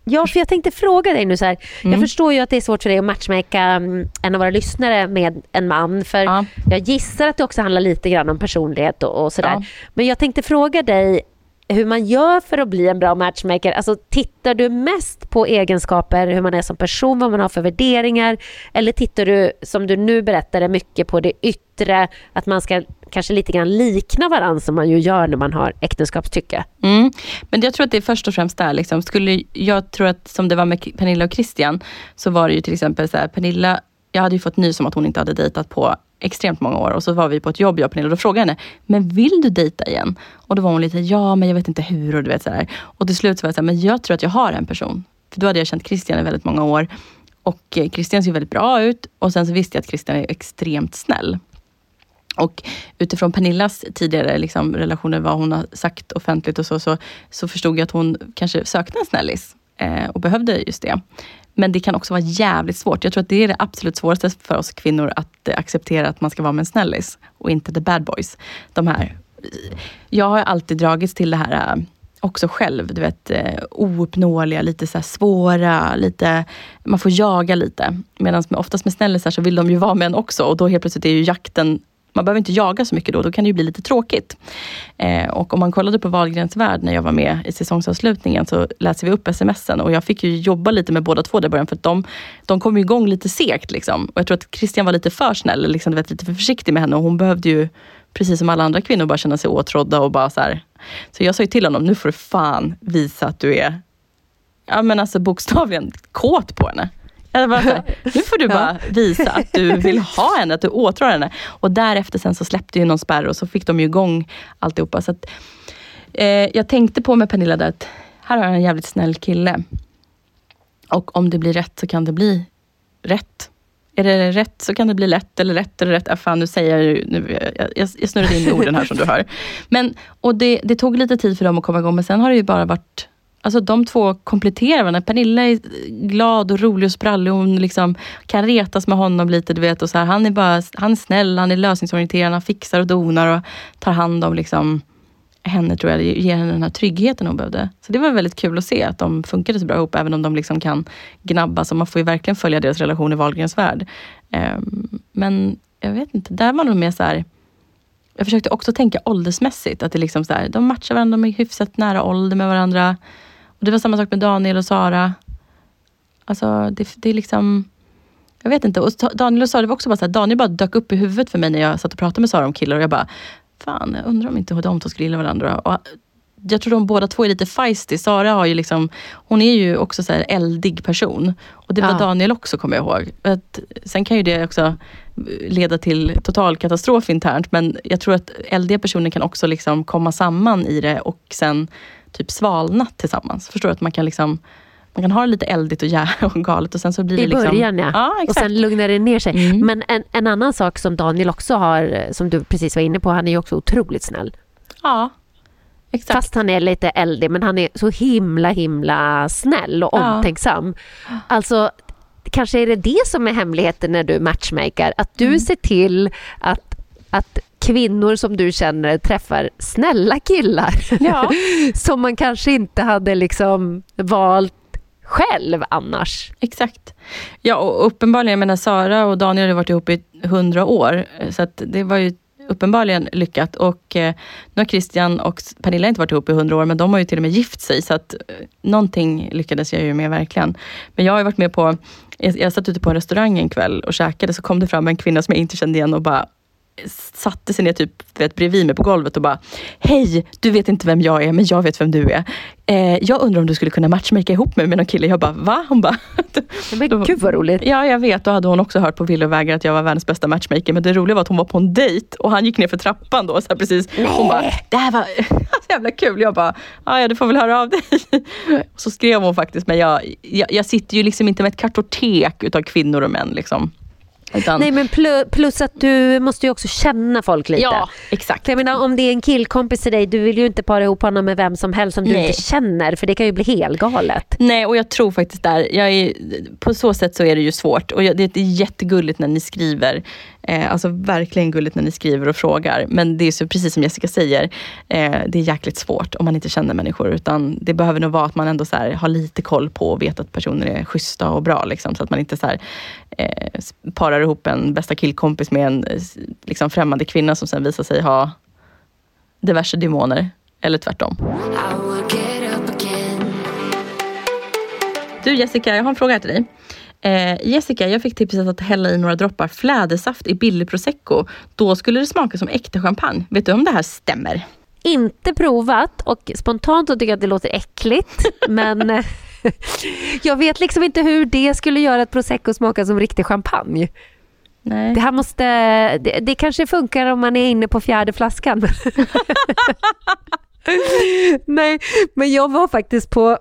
Ja, för jag tänkte fråga dig nu så här. Mm. Jag förstår ju att det är svårt för dig att matchmaka mm, en av våra lyssnare med en man. För Ja. jag gissar att det också handlar lite grann om personlighet och, och sådär. Ja. Men jag tänkte fråga dig hur man gör för att bli en bra matchmaker. Alltså tittar du mest på egenskaper, hur man är som person, vad man har för värderingar? Eller tittar du, som du nu berättade, mycket på det yttre, att man ska kanske lite grann likna varandra som man ju gör när man har äktenskapstycke? Mm. Men jag tror att det är först och främst där. Liksom. Skulle, jag tror att som det var med Pernilla och Christian, så var det ju till exempel så här, Pernilla, jag hade ju fått nys om att hon inte hade dejtat på extremt många år och så var vi på ett jobb, jag och Pernilla, och då frågade jag henne, men vill du dejta igen? Och då var hon lite, ja men jag vet inte hur och du vet sådär. Och till slut så var jag såhär, men jag tror att jag har en person. För då hade jag känt Christian i väldigt många år. Och eh, Christian ser väldigt bra ut och sen så visste jag att Christian är extremt snäll. Och utifrån Pernillas tidigare liksom, relationer, vad hon har sagt offentligt och så, så, så förstod jag att hon kanske sökte en snällis eh, och behövde just det. Men det kan också vara jävligt svårt. Jag tror att det är det absolut svåraste för oss kvinnor att eh, acceptera att man ska vara med en snällis och inte the bad boys. De här. Jag har alltid dragits till det här eh, också själv. Du vet, eh, ouppnåeliga, lite så här svåra, lite, man får jaga lite. Medan med, oftast med snällisar så vill de ju vara med en också och då helt plötsligt är ju jakten man behöver inte jaga så mycket då, då kan det ju bli lite tråkigt. Eh, och om man kollade på Wahlgrens värld när jag var med i säsongsavslutningen så läste vi upp smsen och jag fick ju jobba lite med båda två där i början för att de, de kom igång lite segt. Liksom. Och jag tror att Christian var lite för snäll, liksom, vet, lite för försiktig med henne och hon behövde ju precis som alla andra kvinnor bara känna sig åtrådda och bara så här. Så jag sa ju till honom, nu får du fan visa att du är, ja men alltså bokstavligen kåt på henne. Jag bara här, nu får du bara visa att du vill ha henne, att du åtrår henne. Och därefter sen så släppte ju någon spärr och så fick de ju igång alltihopa. Så att, eh, jag tänkte på med Pernilla där att här har jag en jävligt snäll kille. Och om det blir rätt så kan det bli rätt. Är det rätt så kan det bli lätt, eller rätt eller rätt. Ah, fan, nu säger jag nu, jag, jag, jag snurrade in i orden här som du hör. Men, och det, det tog lite tid för dem att komma igång, men sen har det ju bara varit Alltså de två kompletterar varandra. Pernilla är glad och rolig och sprallig. Hon liksom kan retas med honom lite. Du vet, och så här. Han är bara han är snäll, han är lösningsorienterad, han fixar och donar och tar hand om liksom, henne, tror jag. Det ger henne den här tryggheten hon behövde. Så det var väldigt kul att se att de funkade så bra ihop, även om de liksom kan gnabbas. Och man får ju verkligen följa deras relation i Wahlgrens värld. Ehm, men jag vet inte, där var de mer så här, jag försökte också tänka åldersmässigt. Att det liksom så här, de matchar varandra, de är hyfsat nära ålder med varandra. Och Det var samma sak med Daniel och Sara. Alltså det, det är liksom... Jag vet inte. Och Daniel och Sara, det var också bara så här, Daniel bara dök upp i huvudet för mig när jag satt och pratade med Sara om killar. Och jag bara, fan, jag undrar om inte de två skulle gilla varandra. Och jag tror de båda två är lite feisty. Sara har ju liksom, hon är ju också så här eldig person. Och det var Ja. Daniel också, kommer jag ihåg. Att, sen kan ju det också leda till total katastrof internt. Men jag tror att eldiga personer kan också liksom komma samman i det och sen typ svalna tillsammans. Förstår du? Att man kan liksom man kan ha det lite eldigt och, och galet och sen så blir I det liksom... början ja. ja och sen lugnar det ner sig. Mm. Men en, en annan sak som Daniel också har, eh, som du precis var inne på, han är ju också otroligt snäll. Ja, exakt. Fast han är lite eldig, men han är så himla himla snäll och Ja. omtänksam. Alltså, kanske är det det som är hemligheten när du matchmakar, att Mm. du ser till att kvinnor som du känner träffar snälla killar Ja. som man kanske inte hade liksom valt själv annars. Exakt. Ja, och uppenbarligen, jag menar Sara och Daniel har varit ihop i hundra år, så det var ju uppenbarligen lyckat. Och eh, nu har Christian och Pernilla inte varit ihop i hundra år, men de har ju till och med gift sig, så att eh, någonting lyckades jag ju med verkligen. Men jag har varit med på, jag, jag satt ute på en restaurang en kväll och käkade, så kom det fram en kvinna som jag inte kände igen och bara satte sig ner typ vet, bredvid mig på golvet och bara Hej, du vet inte vem jag är men jag vet vem du är. Eh, jag undrar om du skulle kunna matchmaka ihop mig med någon kille. Jag bara va? Hon bara Men gud vad roligt. Ja jag vet, då hade hon också hört på Villovägar att jag var världens bästa matchmaker. Men det roliga var att hon var på en dejt och han gick ner för trappan då. Så här precis. Hon bara, det här var så jävla kul. Jag bara, ja du får väl höra av dig. Så skrev hon faktiskt, men jag, jag, jag sitter ju liksom inte med ett kartotek utav kvinnor och män. Liksom. Utan, Nej men plus, att du måste ju också känna folk lite. Ja, exakt. För jag menar om det är en killkompis till dig, du vill ju inte para ihop honom med vem som helst som du Nej. inte känner för det kan ju bli helt galet. Nej, och jag tror faktiskt där, jag är, på så sätt så är det ju svårt. Och jag, det är jättegulligt när ni skriver. Eh, alltså verkligen gulligt när ni skriver och frågar. Men det är så, precis som Jessica säger, eh, det är jäkligt svårt om man inte känner människor. Utan det behöver nog vara att man ändå så här, har lite koll på och vet att personer är schyssta och bra. Liksom, så att man inte så här, eh, parar ihop en bästa killkompis med en eh, liksom, främmande kvinna som sen visar sig ha diverse demoner. Eller tvärtom. Du Jessica, jag har en fråga till dig. Eh, Jessica, jag fick tipset att hälla i några droppar flädersaft i billig prosecco. Då skulle det smaka som äkta champagne. Vet du om det här stämmer? Inte provat och spontant så tycker jag att det låter äckligt men eh, jag vet liksom inte hur det skulle göra att prosecco smakar som riktig champagne. Nej. Det här måste, det, det kanske funkar om man är inne på fjärde flaskan. Nej, men jag var faktiskt på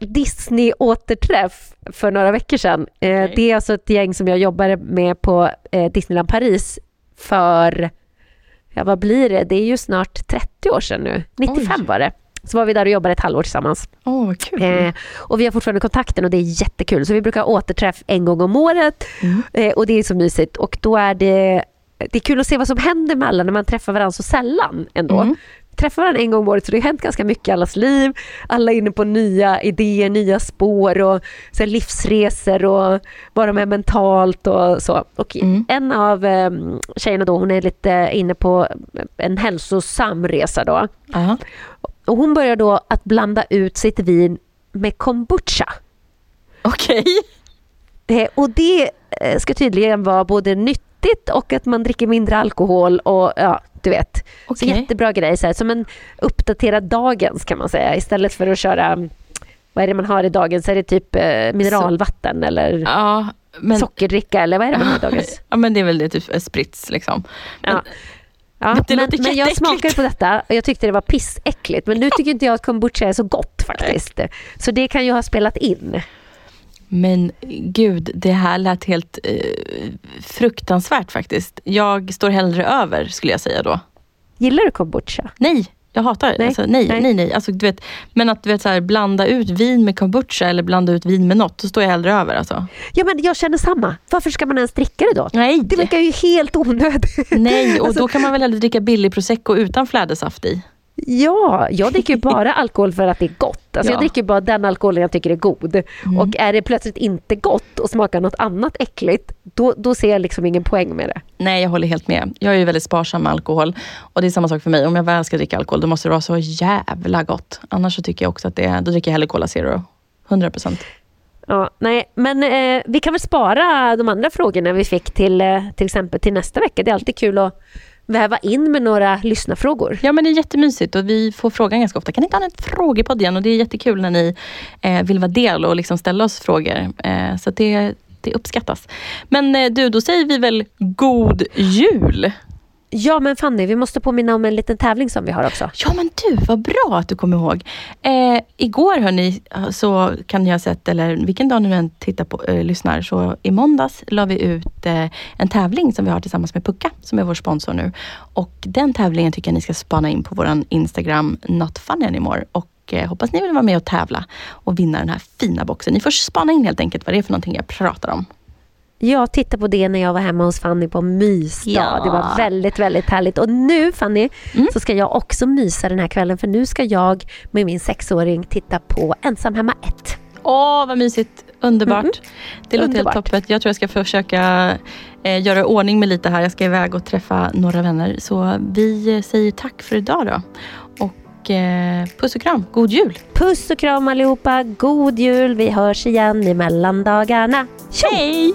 Disney-återträff för några veckor sedan. Eh, Det är alltså ett gäng som jag jobbade med på eh, Disneyland Paris för, ja vad blir det, det är ju snart 30 år sedan nu, 95 Oj. var det. Så var vi där och jobbade ett halvår tillsammans. Åh, vad kul. Eh, och vi har fortfarande kontakten och det är jättekul. Så vi brukar återträff en gång om året eh, och det är så mysigt. Och då är det, det är kul att se vad som händer med alla när man träffar varandra så sällan ändå. Mm. Träffar varandra en gång om året så det har hänt ganska mycket i allas liv. Alla är inne på nya idéer, nya spår och så livsresor och vad de är mentalt och så. Och Mm. en av eh, tjejerna då, hon är lite inne på en hälsosam resa då. Ja. Och hon börjar då att blanda ut sitt vin med kombucha. Okej. Eh, och det eh, ska tydligen vara både nyttigt och att man dricker mindre alkohol och ja, du vet. Så Okej. jättebra grej, så här, som en uppdaterad dagens kan man säga. Istället för att köra, vad är det man har i dagens? Är det typ eh, mineralvatten eller Ja, men, sockerdricka eller vad är det man har i dagens? ja, men det är väl det, typ eh, sprits liksom. Men, Ja. Ja, Men men, jag smakade på detta och jag tyckte det var pissäckligt. Men nu tycker inte jag att kombucha är så gott faktiskt. Så det kan ju ha spelat in. Men gud, det här lät helt eh, fruktansvärt faktiskt. Jag står hellre över skulle jag säga då. Gillar du kombucha? Nej, jag hatar det. Nej, Alltså, nej, nej. nej, nej. Alltså, du vet, men att du vet, så här, blanda ut vin med kombucha eller blanda ut vin med något, då står jag hellre över. Alltså. Ja men jag känner samma. Varför ska man ens dricka det då? Nej, Det verkar ju helt onödigt. nej, och Alltså- då kan man väl hellre dricka billig prosecco utan flädersaft i. Ja, jag dricker ju bara alkohol för att det är gott. Alltså Ja. Jag dricker bara den alkoholen jag tycker är god. Och är det plötsligt inte gott och smakar något annat äckligt, då, då ser jag liksom ingen poäng med det. Nej, jag håller helt med. Jag är ju väldigt sparsam med alkohol. Och det är samma sak för mig. Om jag väl ska dricka alkohol, då måste det vara så jävla gott. Annars så tycker jag också att det, då dricker jag hellre Cola Zero. 100 procent. Ja, nej, men eh, vi kan väl spara de andra frågorna vi fick till, eh, till exempel till nästa vecka. Det är alltid kul att väva in med några lyssnarfrågor. Ja men det är jättemysigt och vi får frågan ganska ofta. Kan ni inte ha en frågepodd igen? Och det är jättekul när ni eh, vill vara del och liksom ställa oss frågor. Eh, så att det, det uppskattas. Men eh, du, då säger vi väl god jul? Ja, men Fanny, vi måste påminna om en liten tävling som vi har också. Ja men du, vad bra att du kom ihåg. Eh, igår hörni, så kan ni ha sett, eller vilken dag ni än tittar på, eh, lyssnar, så i måndags la vi ut eh, en tävling som vi har tillsammans med Pucka, som är vår sponsor nu. Och den tävlingen tycker jag ni ska spana in på vår Instagram, Not Funny Anymore. Och eh, hoppas ni vill vara med och tävla och vinna den här fina boxen. Ni får spana in helt enkelt vad det är för någonting jag pratar om. Jag tittade på det när jag var hemma hos Fanny på mysdag. Ja. Det var väldigt, väldigt härligt. Och nu Fanny, så ska jag också mysa den här kvällen för nu ska jag med min sexåring titta på Ensam hemma 1. Åh, vad mysigt. Underbart. Det låter Underbart. helt toppen. Jag tror jag ska försöka eh, göra ordning med lite här. Jag ska iväg och träffa några vänner. Så vi eh, säger tack för idag då och eh, puss och kram. God jul! Puss och kram allihopa. God jul. Vi hörs igen i mellandagarna. Tjo! Hej!